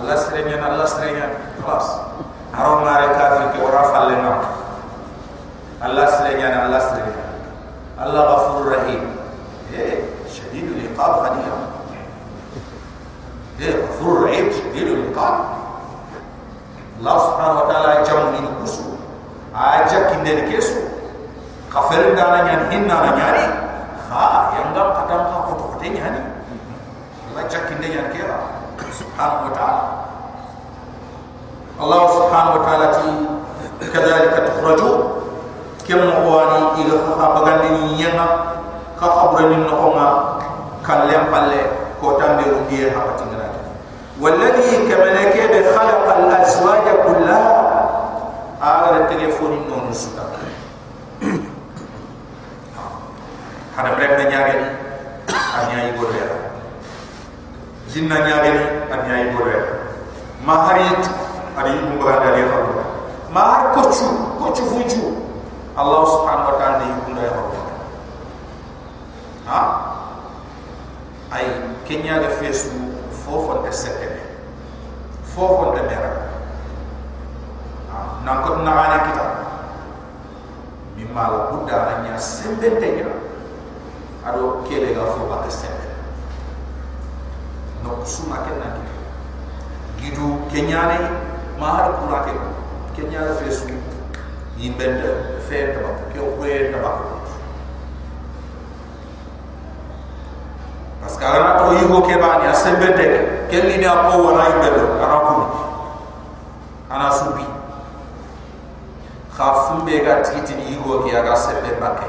الله سرين الله سرين خلاص. هرم نار كافر كي ورا فلنا الله سرين الله سرين الله غفور رحيم. إيه؟ شديد العقاب غني khadiya eh ghafur rahim shadid al-iqab Allah subhanahu wa ta'ala jam min kusu aja kinde kesu kafir dana nyan hinna na nyari ha yang gam kadang ka foto kote nyani Allah jakinde nyan kera subhanahu wa ta'ala الله سبحانه وتعالى كذلك تخرجوا كم نقواني إلى خخا بغاني ينا خخا برنين نقوما كلم قلة كوتان بيرودية حقتين والذي كما كده خلق الأزواج كلها على التليفون نون سكا هذا برد نياغن أن يقول لها جنة نياغن أن يقول لها ما هريت أن يقول لها ما هر كوتشو كوتشو فوجو. الله سبحانه وتعالى يقول لها ها؟ أي كنيا فيسبوك. Yum da ya hawo ha ay kenya ga fesu fofo de sette fofo de mera ha nan ko na ana kita mi mala budda na nya sembe tenya ado kele ga fo ba sette no suma kenna gidu kenya ne mahar kura ke kenya la fesu yimbende fe taba ke kwe taba parce que ana to yigo ke ba ni asembe te ke ni apo wala yimbende ana ku ana subi. Khafumbe ga titi ni yigo ke aga sembe bakke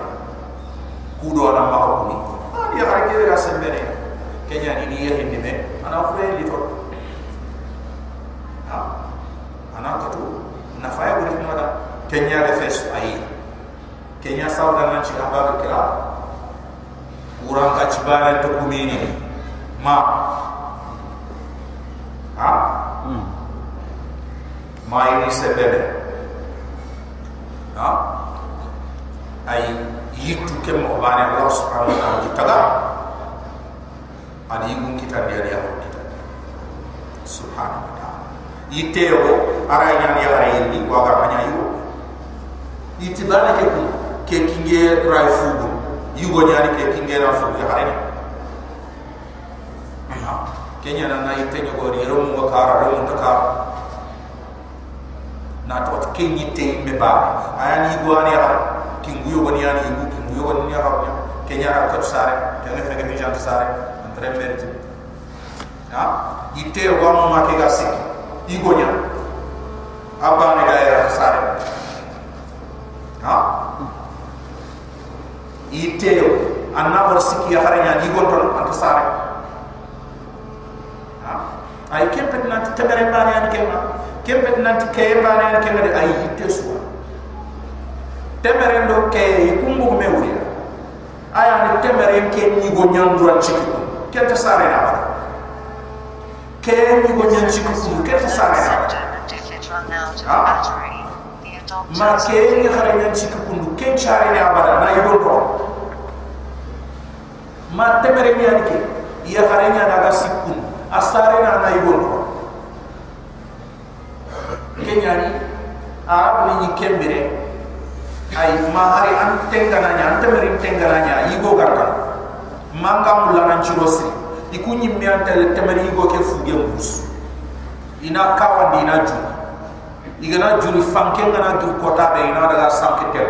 ku do ana ma ko ni. Ani ha ke ga sembe ne kenya ni ni yehindi me ana kwe li to ana katu nafaya buri kuma da kenya da fesu ayi kenya sauda nan ci abaga kira uran ka ci bare to kumini ma ha ma ini sebebe ha? Ay yitu kem ko bane allah subhanahu wa ta'ala. Taga adi ngun kita dia dia kita. Subhanahu wa ta'ala. Yitte yo ara nya ya ara yindi wa ga nya yu yitte bana ke ke kinge rai yugo nya ni ke kinge na fugu ya ara kenya na na yitte nyo gori ro mo kara ro mo taka. Na to ke yitte me ba. Aya ni yugo ani ara kingu yugo ni ani yugo kingu yugo ni ara kenya ra ko sare ke ne fe ke jant sare entre mérite ha? Yitte wa mo ma ke ga sik. Igonya abane ga ya sare ha iteo anna war siki ya haranya di gonton ant sare. Ha? Ay kempet nanti tabere bani an kema kempet nanti kay bani an kema de ay itesu temere ndo kay kumbu me wuri aya ni temere ke ni go nyandura chiki kenta sare na ba. Ke ni go nyan chiki ke ta sare na ba. Ma ke ni khare nyan ci ku kundu ken chare ni abada na yido to ma temere mi anike ya khare nya daga sikun. Asare na na yido to kenyani arab ni ni kembere ay ma hari an tengana nya an temere tengana nya yigo garta. Manga mulana chirosi ikunyi mi antel temere yigo ke fuge mus ina kawandi ina juni igana juri fanke ngana dur kota be ina daga sanke tel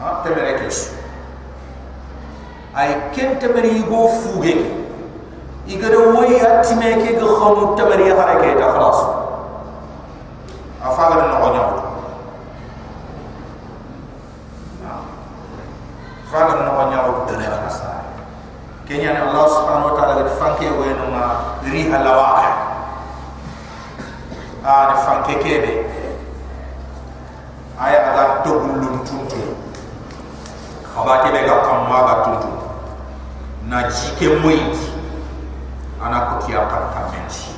ha temere kesu ay ken temere yigo fuge ke? Igada woyi atime ke ga khamu temere ya harake ta khalas. Afaga na ko nyaw faga na ko nyaw dere asa kenya ni allah subhanahu wa ta'ala ga fanke wo no ma riha lawaqi ani fanke kebe aya aga togulum tuntu khabate be ga kam ma ga tuntu na jike moyi ana ko tiya kan kamenci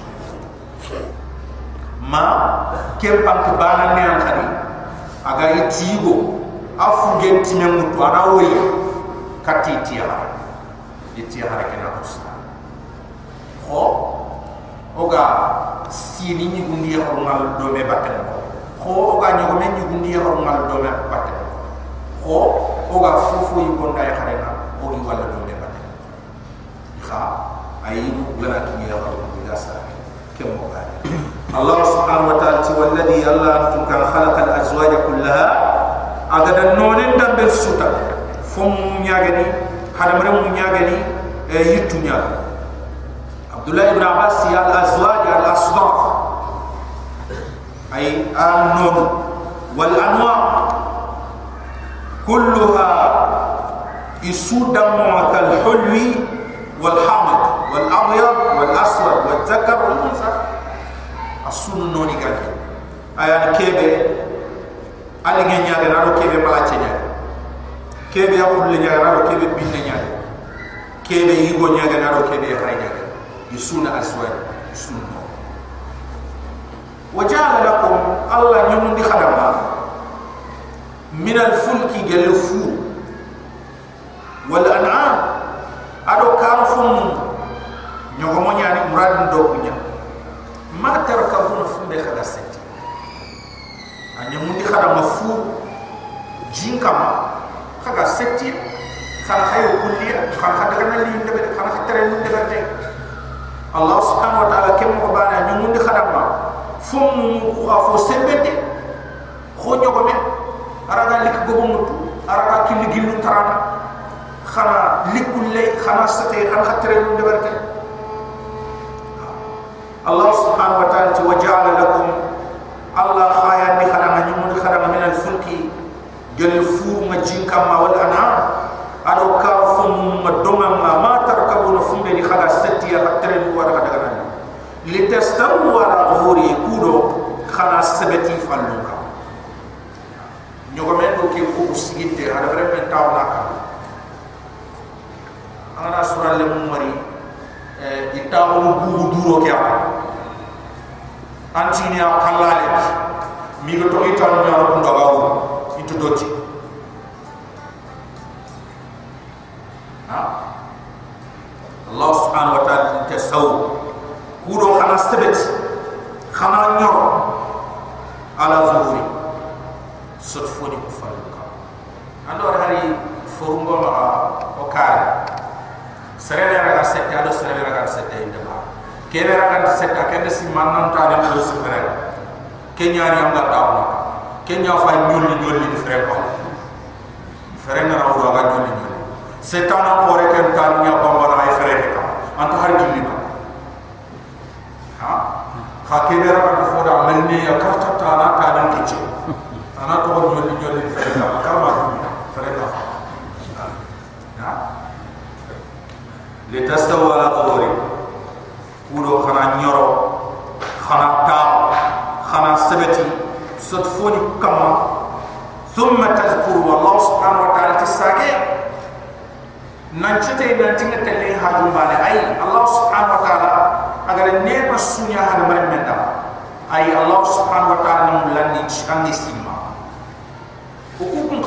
ma kem pank bana ne an khadi aga yitigo afu genti men mutu ana woyi kati tiya tiya hare kena kusa ho oga sini ni gundi ya hormal do me batte ko oga ni ko men ni gundi ya hormal do me batte ko o ga fofo yi ko ngai xare na o di wala do de bat kha ay wala ki ya ko di sa. Ke mo ga Allah subhanahu wa ta'ala ti walladhi Allah tuka khalaqa al-azwaja kullaha. Aga da nonen dan be suta. Fom nyaga ni hada mare mu nyaga ni e yittu nyaga Abdullah ibn Abbas ya al-azwaj al-asdaq. Ay an-nur wal anwa' كلها يسود دمك الحلو والحامض والأبيض والأسود والذكر والأنثى. السنن نوني قال أي أنا كيبه علي غنيا دارو كيبه بلا تينيا كيبه يا كل نيا دارو كيبه بين نيا كيبه يغو نيا دارو كيبه هاي نيا يسون أسود سنن وجعل لكم الله يمن دي خدمة. Min al fulki galfu wal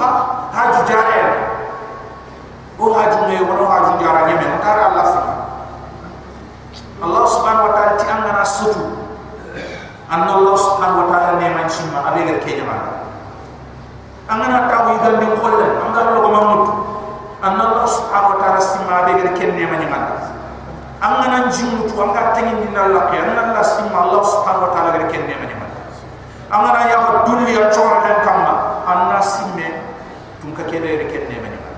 kun ka haju jare o haju me wono haju jara nyeme tara allah simma allah subhanahu wa ta'ala ti angana sutu anna allah subhanahu wa ta'ala ne man simma abe gar ke jama tawu igandi kholle angana logo mamut anna allah subhanahu wa ta'ala simma abe gar ken ne man nyama angana njimu tu anga tengin dina Allah ke angana Allah simma Allah subhanahu wa ta'ala gare kenne mani man angana ya dulli ya chora den kamma anna simme tun ka kebe gare kenne mani man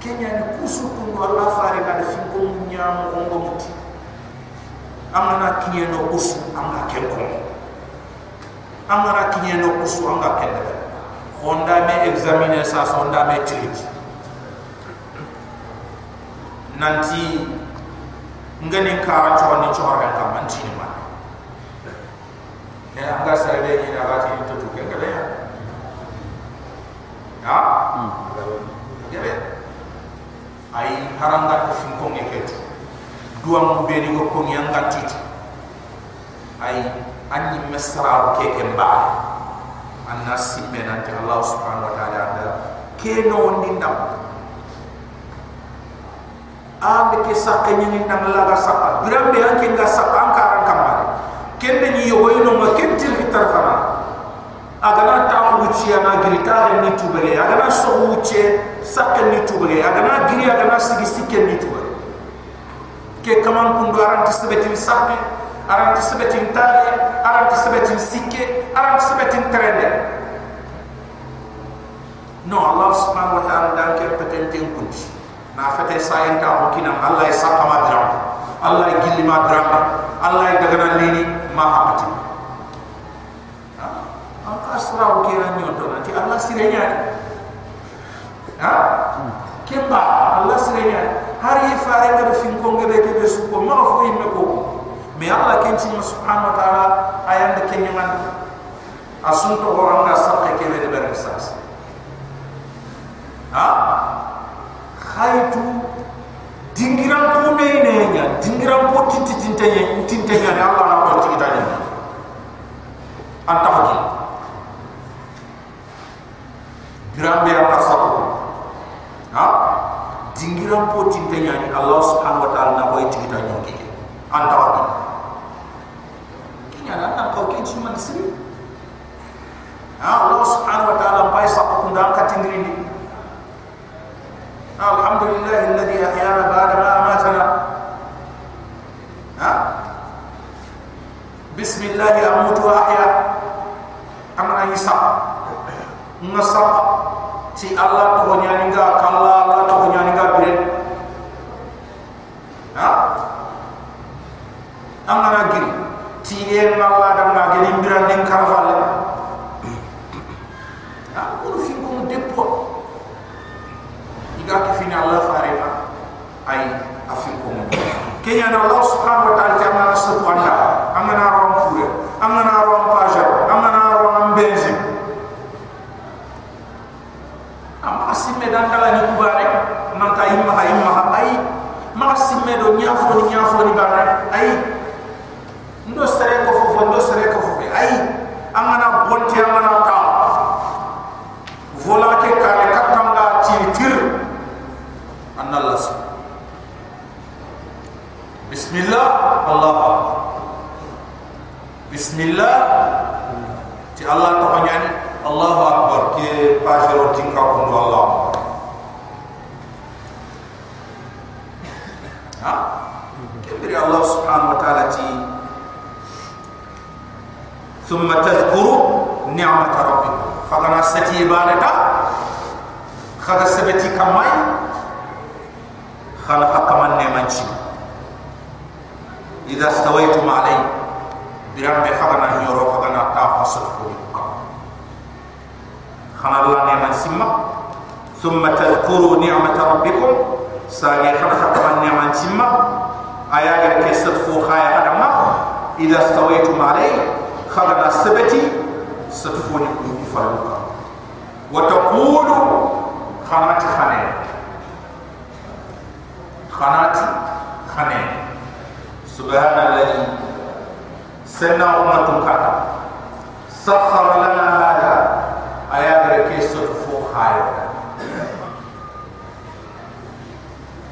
kenya ni kusu kun Allah fare ka da fin ko nyam ko ngo muti. Angana kinye no kusu anga ken ko angana kinye no kusu anga ken honda me examiner sa sonda me treat nanti ngani kara chwa ni chwa ga ka man chini man ya anga sa be ni na ga ti to to ke ga ya ya ya be ai haranga ko fin ko ngeke tu dua mu be ni ko ngi anga ti tu ai anni mesra ke ke ba anna simme nanti allah subhanahu wa ta'ala ke no ni ndam ambe ke sakka nyini nang la ga sakka birambe anke nga sakka anka ran kamare kende ni yogo ino ma kentir fitar fana agana ta wuci ana grita ni tubere agana so wuce sakka ni tubere agana giri agana sigi sikke ni tubere ke kaman kundu aran tisbetin sakke aran tisbetin tare aran tisbetin sikke aran tisbetin trende no allah subhanahu wa ta'ala dan ke petenten kunti na fete sayen ta ko kinam allah ya sakka ma dram allah ya gilli ma allah ya dagana lini ma hapati sura o kira nyon to nanti allah sirenya ha? Kemba allah sirenya har yi fare ka fin ko ngebe ke be su ko ma fo yimme ko me allah ken ci subhanahu wa taala ayande ken man asun to ko anga sakka ke de ber sas ha? Khaitu dingiran ko me ne nya dingiran ko tinti tinte nya Allah na ko tigi tanya anta grambe a kasako ha? Dingiram po tintanya ni. Allah subhanahu wa ta'ala na koy tigita nyoki anta wa kinya na ko ke man sri ha? Allah subhanahu wa ta'ala pai sapu kunda ka tingiri ni. Alhamdulillah alladhi ahyana ba'da ma amatana. Ha? Bismillah ya amutu ahya. Amana isa ngasaka Si Allah tu hanya ninga kala Allah tu hanya ninga bire ha? Angara giri ti en Allah dan ma gani mira den karfal ha? Ur fi ko depo iga ki fina Allah fare ay, afi ko mo kenya na Allah ثم تذكر نعمة ربك. فقنا ستي بانتا خذ سبتي كماي. خلق كمان نمانشي إذا استويتم عليه برام بخبنا يورو خبنا تافصل فوق خنا الله نمان سما ثم تذكروا نعمة ربكم. ساقي خلق كمان نمان سما آيات كيست فوق خايا خدما. إذا استويتم عليه خبر سبتي ستفوني قومي فرموكا وتقول خانات خانين خانات خانين سبحان الذي سنة أمة كتا سخر لنا هذا آيات ركي ستفو خايا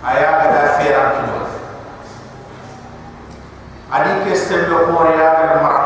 آيات دافيران كنوز أدي كي سنبه قوريا المرأة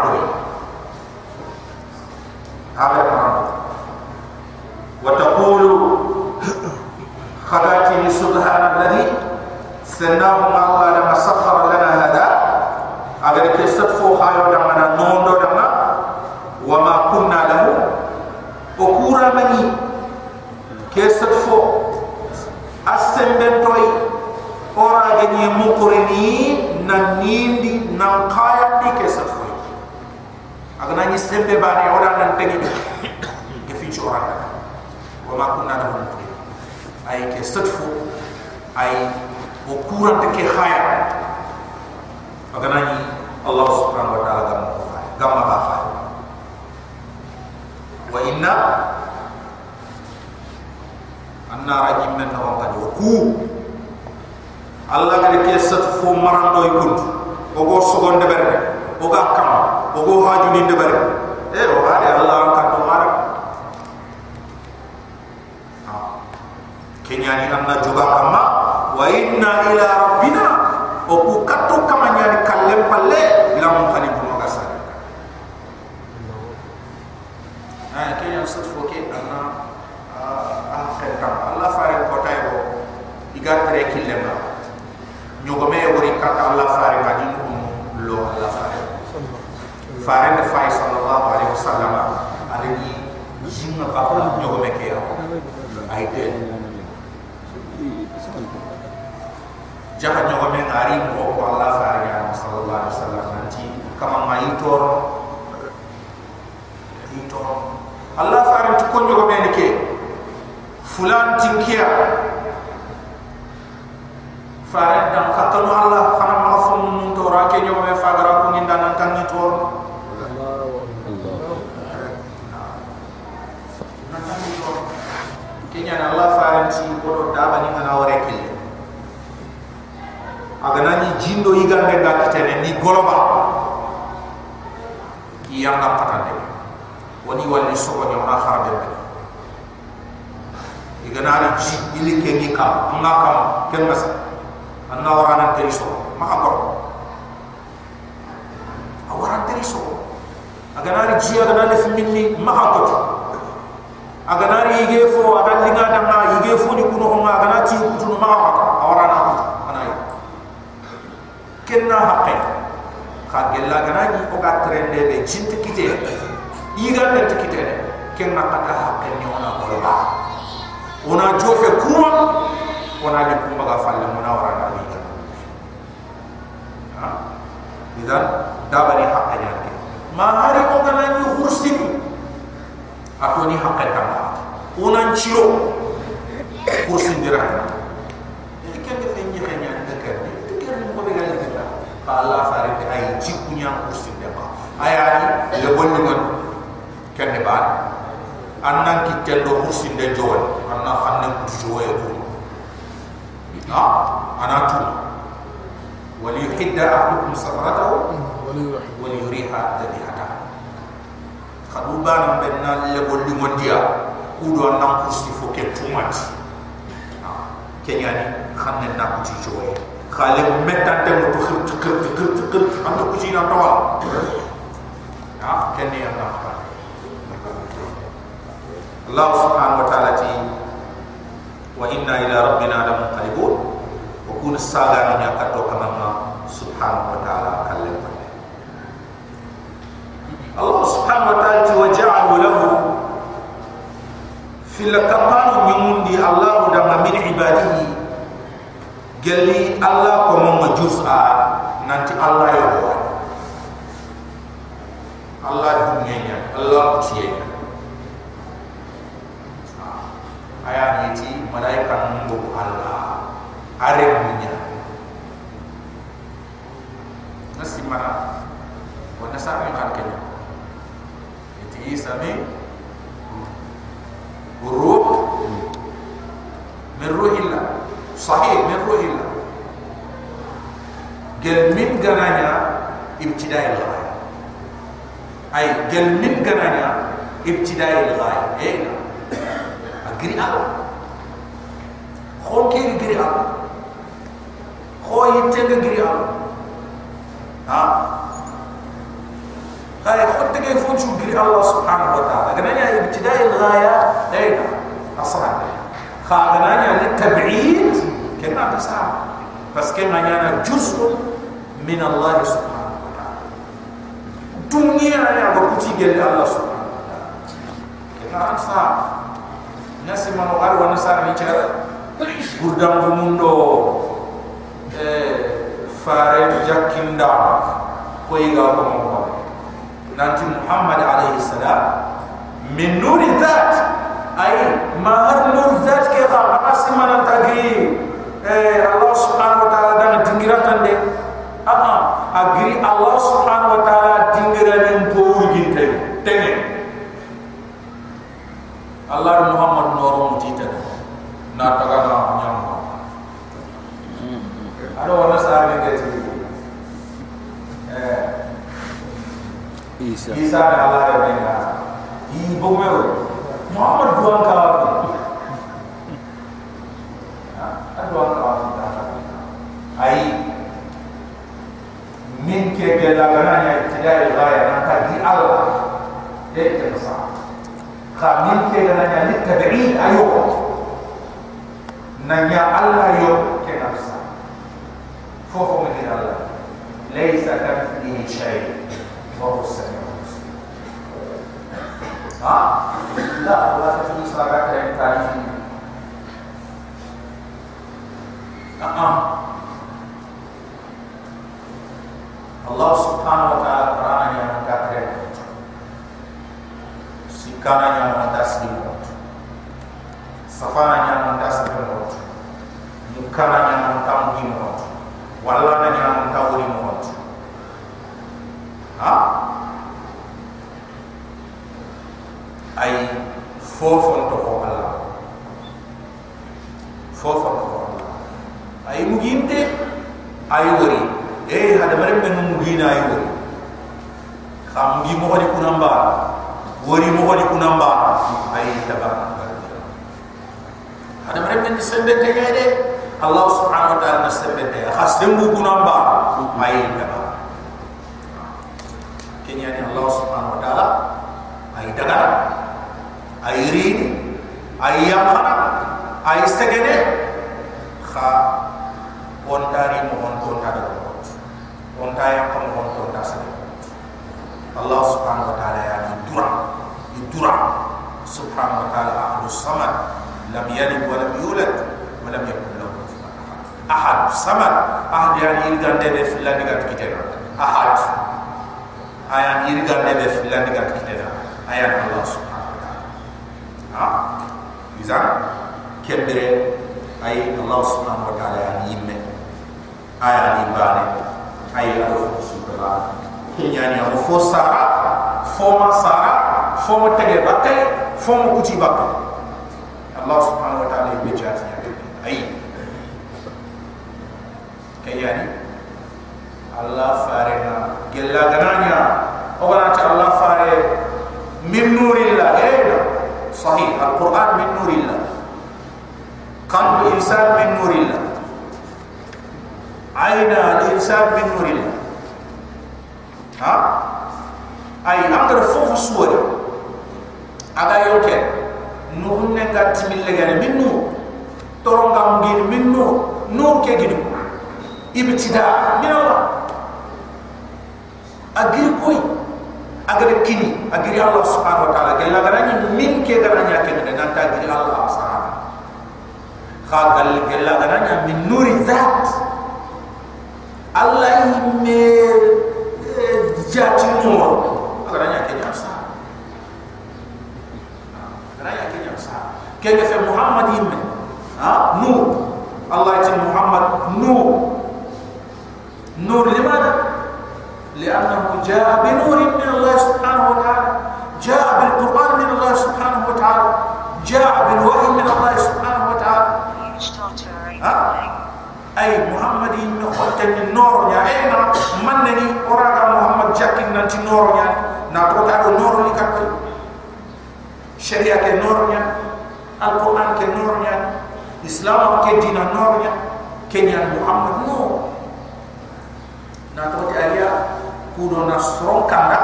ji ili ke ni ka anga kam ken masa anna warana teri so ma ko awara teri so agana ri ji agana le minni ma ko agana ri ige fo ada linga danga ige fo ni kuno ko agana ti kutu ma ko awara na kenna haqqe ka gella ganani o ga trende be jinte kite. Yiga ne tikite ne kenna kata haqqe ni ona goloba ona jofe kuma ona ni kuma ga falle mona wara na ni ha idan dabari ne ke ma hari o ganani hursini ako ni haqqe ta ona chiro hursin direct kenna fe nyi khanya ni kenna kenna mo be gal Allah fare te ay jikunya kursi de ba ayani le bonni ngon kende ba annan ki tendo kursi de jowal anna xamne ku jowe ko ha ana tu wali yuhidda ahlukum safaratahu wali yuriha tadihata khadu bana benna le bonni ngon dia ku do annan kursi fo ke tumati kenyani xamne na ku jowe khale metante mo to khir khir khir khir ando ko ci na tawal ya kenni ya na Allah subhanahu wa ta'ala ti wa inna ila rabbina la munqalibun wa kun saga ni akato kama ma subhanahu wa ta'ala kallam Allah subhanahu wa ta'ala ti wa ja'alu lahu fil qatan min mundi Allah da min ibadihi. Gelli allah ko mo ma jus a nanti allah yo wa allah dunya nya allah ko ayani ti malaika mungu Allah are munya nasi mana wa nasa min kalkenya iti isa mi uruh min ruhilla sahih min ruhilla gel min gananya ibtidai lghaya ay gel min gananya ibtidai lghaya eh giri alo xo kéri giri alo xo yittenga giri alo a xaye xo tege fonsu giri allah subhanahu wa taala. Ganaña ibtidai lgaya dayna asra xa ganaña le tabid kenna tasaa parce que na ñana juzu min allah subhanahu wa taala. Dunia ya ba kuti gelle allah subhanahu wa taala. Kenna tasaa nasi mano ar wa nasar ni cara? Gurdam du mundo eh fare jakinda ko iga ko mo nanti Muhammad alaihi salam min nuri dhat ay mahar nur dhat ke ga asmana tagi? Eh Allah subhanahu wa ta'ala dan dingiratan de ama agri Allah subhanahu wa ta'ala dingiran po ginte tenge Allah Muhammad na taga na nyamma ado wana sahabe gati eh. Isa. Isa da Allah da benga yi bogmewo Muhammad duan ka duan ka ai. Min ke ke la gana ya tidai gaya nan ka di Allah. De ke sa ka ke gana ya ni tabi'in ayo nan ya Allah yo ke nafsa. Fofo min Allah. Laysa kamithlihi shay. Wa huwa as-sami'u al-basir ha? La Allah ta fi saga ta yin tarihi a'a Allah subhanahu wa ta'ala Quran yang mengatakan sikana yang mendas di mulut safana yang mendas di mulut mukana yang mentam di mulut walana yang mentam di mulut ha ay fofon to ko Allah. Fofon to ko ay muginte ay wori eh hada mare men mugina ay wori kham gi mo hadi kunamba wori mo hadi kunamba ay tabar hada mare men sembe te gede Allah subhanahu wa ta'ala sembe te khasem bu kunamba ay tabar kenya ni Allah subhanahu wa ta'ala. Ay dagara ay rini ay yamana ay stegene kha. On dari mo on do on ta ya ko on sa Allah subhanahu wa ta'ala ya ni dura ni dura subhanahu wa ta'ala ahadu samad lam yalid wa lam yulad wa lam yakul lahu kufuwan ahad. Samad. Ahad ya ni gande be filla diga kitena ahad. Ayan iri gande be filla diga kitena ayan Allah subhanahu wa ta'ala. Ha? Izan? Kembere ay Allah subhanahu wa ta'ala ya yimme aya ni bare ay ado subhanahu kenya ni ado fo sara fo ma sara الله سبحانه وتعالى بجات يعني اي كي يعني الله فارنا جل دنانيا وبرات الله فار من نور الله إيه صحيح القران من نور الله قلب الانسان من نور الله عين الانسان من نور الله ها اي امر فوق سوره اغا يوكي nuhun nenga timil legare minnu. Toronga mungin minnu. Nur ke gidu ibtida. Minna agir koy agar kini agir allah subhanahu wa taala. Gella garani min ke garani ake ne nanta agir allah subhanahu kha gal gella garani min nuri zat. Allah imme eh, jatimo agar ake كيف في محمد يمه ها؟ نور. الله يتم محمد نور. نور لماذا؟ لأنه جاء بنور من الله سبحانه وتعالى. جاء بالقرآن من الله سبحانه وتعالى. جاء بالوحي من الله سبحانه وتعالى. ها؟ أي محمد يمه خدت النور يا يعني. اينا نعم. منني اوراق محمد جاكن نانت نور يا نا بروتا نور لكاكو شريعة نور يعني. alquran ke noro nya islam ke dina noro nya kenya muhammad no na to ta ya kudo na sron kanda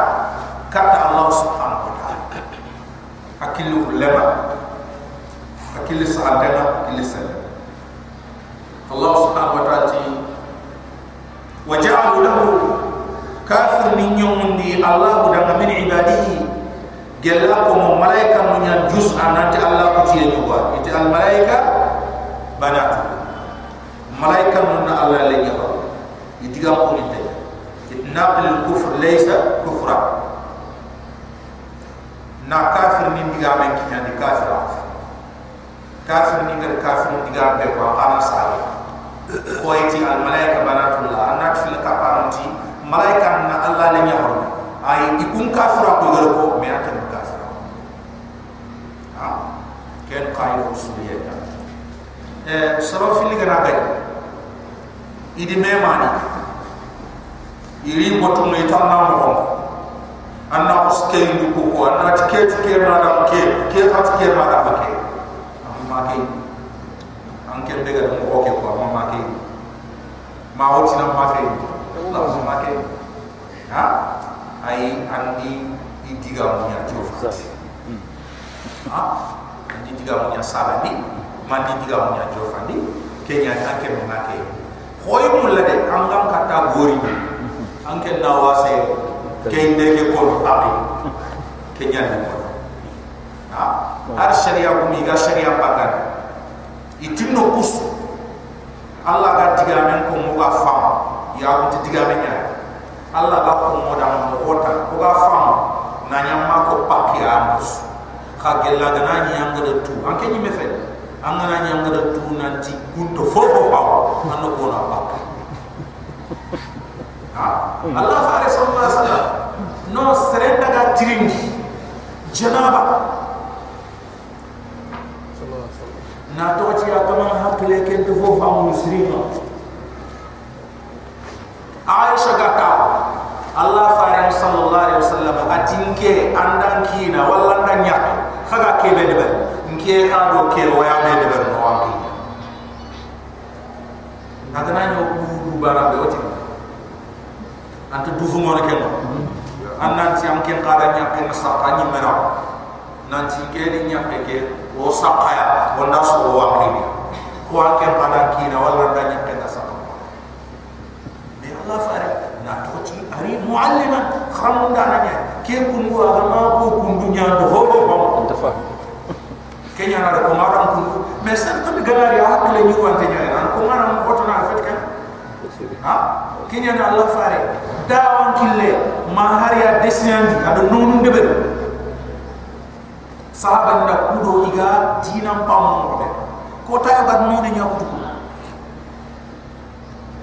kata allah subhanahu wa ta'ala akilu lema akilu sa'adana akilu salama Allah subhanahu wa ta'ala وجعلوا له كافر من يوم دي الله دم من عباده gella ko mo malaika mo nya jus anati allah ko tiye ni wa ite al malaika banat malaika mo na allah le jaba ite ga ko ite te naqil al kufr laysa kufra. Na kafir min diga me ki di kafir lah. kafir min gar kafir min diga be ko qana sal ko ite al malaika banatullah anati fil kaparanti. malaika na allah le jaba ay ikun kafira ko garo ko me atam kafira ha? Ken qaid usuliyya eh saro fil gana gay idi me mani iri botu me tan na mo anna ko skey ndu ko ko anna tike tike ma da ke ke hat ke ma da ke amma ke an ken daga mo ko ke ko ma ma ke ma woti na ma ke ma ke ha ai andi di diga mo nya jofa ha? Andi diga mo nya sala ni ma di diga mo nya jofa ni ke nya ta ke ma ke hoy mo la de an gam ka ta gori. An ken na wase ke inde ke ko api. Ke nya ni ko ha? Ar sharia ko mi sharia pagan itinno kus. Allah ga tiga men ko mo ga fam. Ya ko tiga Allah ga ko mo da mo wota ko ga fam na nya ma ko pakki amus kha gella ga na tu. An ke ni me fe an ga na nya nga da tu nan ti kunto fofo fa an ko na pakki ha? Allah fare sallallahu alaihi wasallam no serenda ga tiringi janaba na toti ya kama hakle ke to fo fa muslima aisha gata allah faare sallallahu alaihi wasallam atinke andan kina walla andan nya kaga ke be de nke ka do ke waya be de no wangi nagana nyo ku bara be oti anta dufu mo ke no. Annan ti am ken qara nya ke na sa ka ni mera. Nanti ke ni nya ke o sakaya o nasu o wakini ko anke pada kina wala ndanya kenda saka me Allah fare na ani muallima khamunda nanya ke kungu agama ko kundu nya do hobo ba antafa kenya na ko maram kundu me sa to galari akle ni wan te nyaa ko maram foto na fet kan? Ha? Kenya na allah fare dawan kille. Ma hariya desian di ado nonu debe sahaba na kudo iga dinam pam mobe ko ta ba nonu nya ko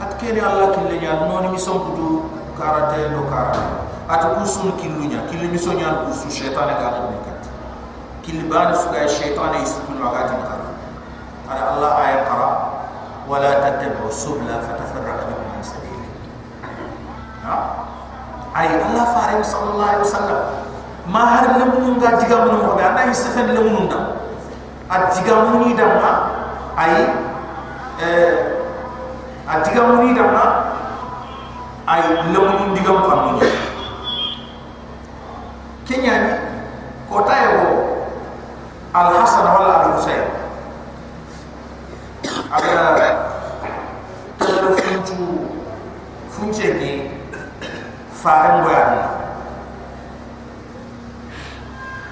at kene allah kille nya nonu mi sonku karate do karate at kusun killunya killi mi so nya kusu shaytan ga ko kat killi bana su ga shaytan isbun wa ga tin kara ara allah ay qara wala tattabi'u subla fatafarraqa bikum an sabili ha? Ay allah farid sallallahu alaihi wasallam ma har lemunun ga diga mun mo be anda istifen lemunun da a diga ay eh a diga mun ay lemunun diga mun kan ni kenya ni ko tayo al hasan wala al husayn aga tero funtu funche ni faran boyan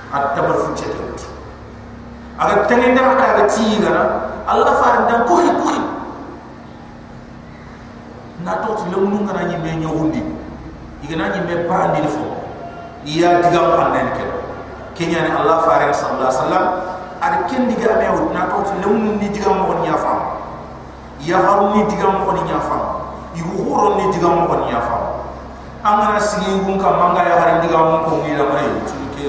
atabar funche tawt aga tengin da ka ga ti gara allah faran dan ko hi ko na to ti le mun ngana ni me nyawundi igana ni me brandi fo iya digam panen ke kenya ni allah faran sallallahu alaihi wasallam ar ken diga me wut na to ti le mun ni digam mo ni afam ya haru ni digam mo ni afam igu horo ni digam mo ni afam angana sigi ngun kam manga ya hari digam ko ni la mai ke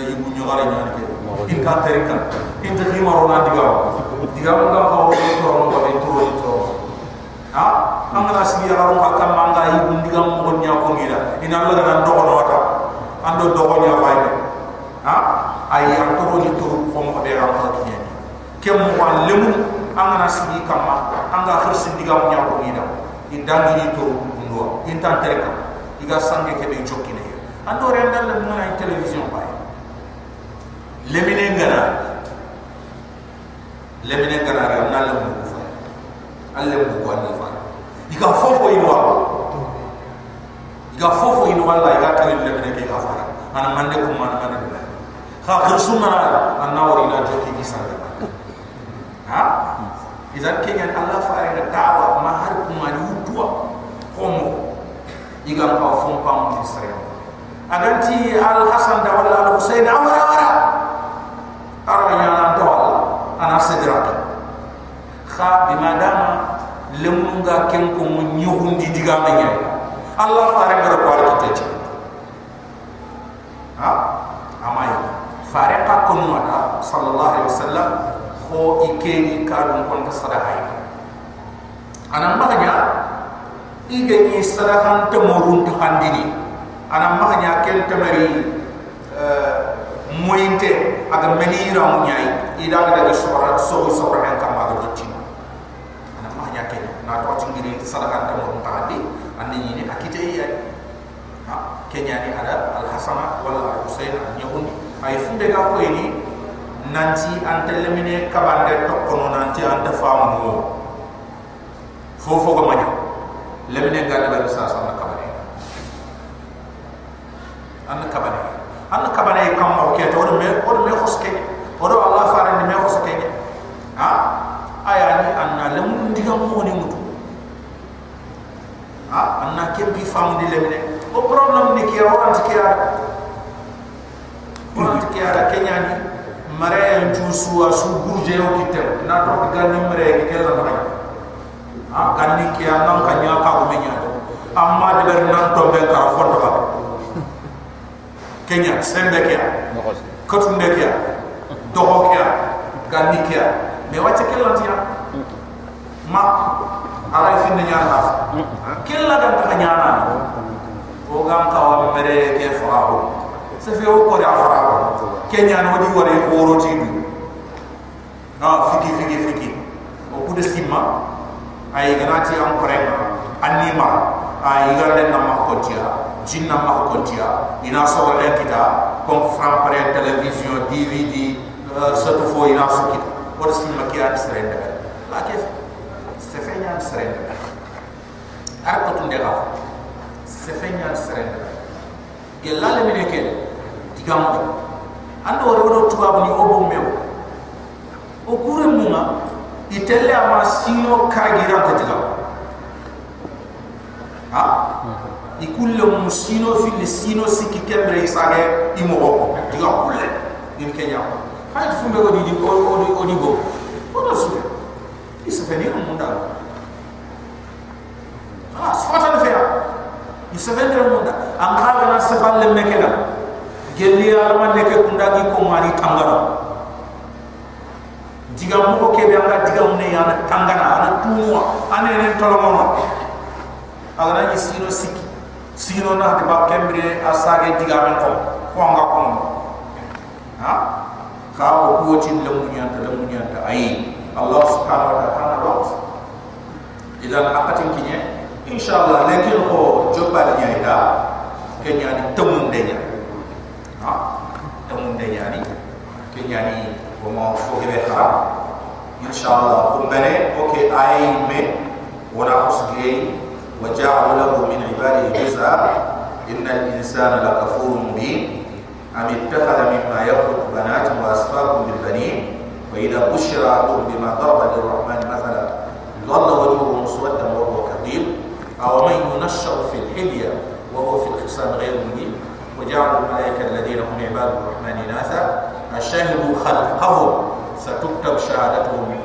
ibu nyogare nyani ke in ka terika in ta hima rona diga diga mo ga ko ko ro ko to ha angana sigi ya ro ka kam manga ibu diga mo nya ko ngira in Allah ga ndo ko wata ando do ko nya fay ha? Ay ya turo ni turo ko mo be ram ko kem mo wa lemu angana sigi kam anga khirsi diga mo nya ko ngira in dangi ni turo ndo in tan terika iga sange ke be jokine ando rendal le mo na television bay lemine ngana lemine ngana ra na le mu fa alle mu ika fofo yi wa iga fofo ino walla iga tawil le mene ke ga fara ana mande ko man man de kha khirsu mana anna wori ila gi sarga ha? Idan kenya allah fa ay da'wa ma har kuma ni utwa homo iga ka fon pam ti sare aganti al hasan da wala al husain awara awara ara yana to ana sidrata kha bimadama lemunga ken ko mo nyuhundi diga me nyay allah fare ngara ko ala kitati ha amay fare ka ko mata sallallahu alaihi wasallam ko ikeni kadum kon ka sadaqa ana maganya ige ni sadaqa to morun to handini ana maganya ken tamari moyinte aga menira mu nyai. Ida ga daga sora so so ra kan ma ga dotti ana maganya ken na to tingiri sadaqa to morun ta handi andi ni akite yi ha kenya ni ada al hasana wal al husain an yahundi ay funde ga ko ni nanti ante lemine kabande to kono nanti ante famu fofo ga manya lemine ga daga sa sa na kabane an kabane an kabane kam o ke to me o me khoske o do allah faare ni me khoske ha? Aya ni anna lemun diga mo ni mutu anna ke bi famu di lemine o problem ni ki o ant ki ara o ant ki ara kenya ni mare en jusu a su gurje o kitem na to ga ni mare ki ke la na ha ganni ki anam ka nya ka ko menya amma de ber nan to be ka foto ba kenya sembe ke kotunde ke do ho ke ganni ke me wacce ke lan tiya ma ara fi ne nyana ha kella dan ta nyana o gam ka wa mere ke faawo se fe o ko ya faawo kenya no di wore ko ro ti du na fiki fiki fiki o ku de simma ay ganati am kore anima. Ay gande na ma ko tia jinna ma ko tia ina so wala kita. Comme fram pare television dvd uh, satu fo ina so kita. O de simma ki an serende la ke se fe nyan serende ar ko tunde ga se fe nyan serende gelale mi ne ke digamu ando wara wado tubabu ni obo mew o kure muma itelle ama sino karagira ko tiga ha ikulle mu sino fili sino sikki kembre isage imo ko diga kulle din kenya hayt fumbe ko di di o di go ko do su isa feni on munda ah sfata ne fe isa feni on munda an ka na sfal le mekena gelli alama ne ke kunda gi ko mari tangara diga mo ke be anga diga mo ne yana tangana ana tuwa ane ne tolomono agana ni sino siki sino na de ba kembre asage diga men ko ko anga ko ha? Ka o ko tin le munya ta le munya ta ai allah subhanahu wa ta'ala wa idan akatin kinye inshallah lekin ho jobal nyaida kenya ni temun de nya ha? Temun de nya ni. Kenya ni ko ma fo gebe ha inshallah ko bene ok ay me wona usge wa ja'ala lahu min ibadihi jusa inna al-insana lakafurun bi am ittakhadha mimma yakhluqu banatan wa asfaqan bil banin. Wa idha bushira bima darba lir-rahman mathalan. Dhalla wajhuhu muswaddan wa أو من ينشأ في الحلية وهو في الخصام غير مبين وجعلوا الملائكة الذين هم عباد الرحمن إناثا أشهدوا خلقهم ستكتب شهادتهم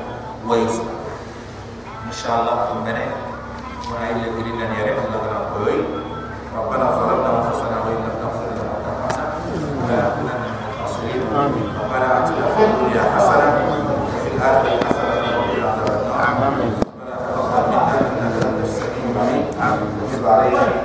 ويسمع إن شاء الله من وعين الذين لن يرد لنا قوي ربنا ظلمنا أنفسنا وإن لم تغفر لنا وترحمنا لنكونن من الخاسرين. ربنا آتنا في الدنيا حسنة وفي الآخرة حسنة وقنا عذاب النار. salvation.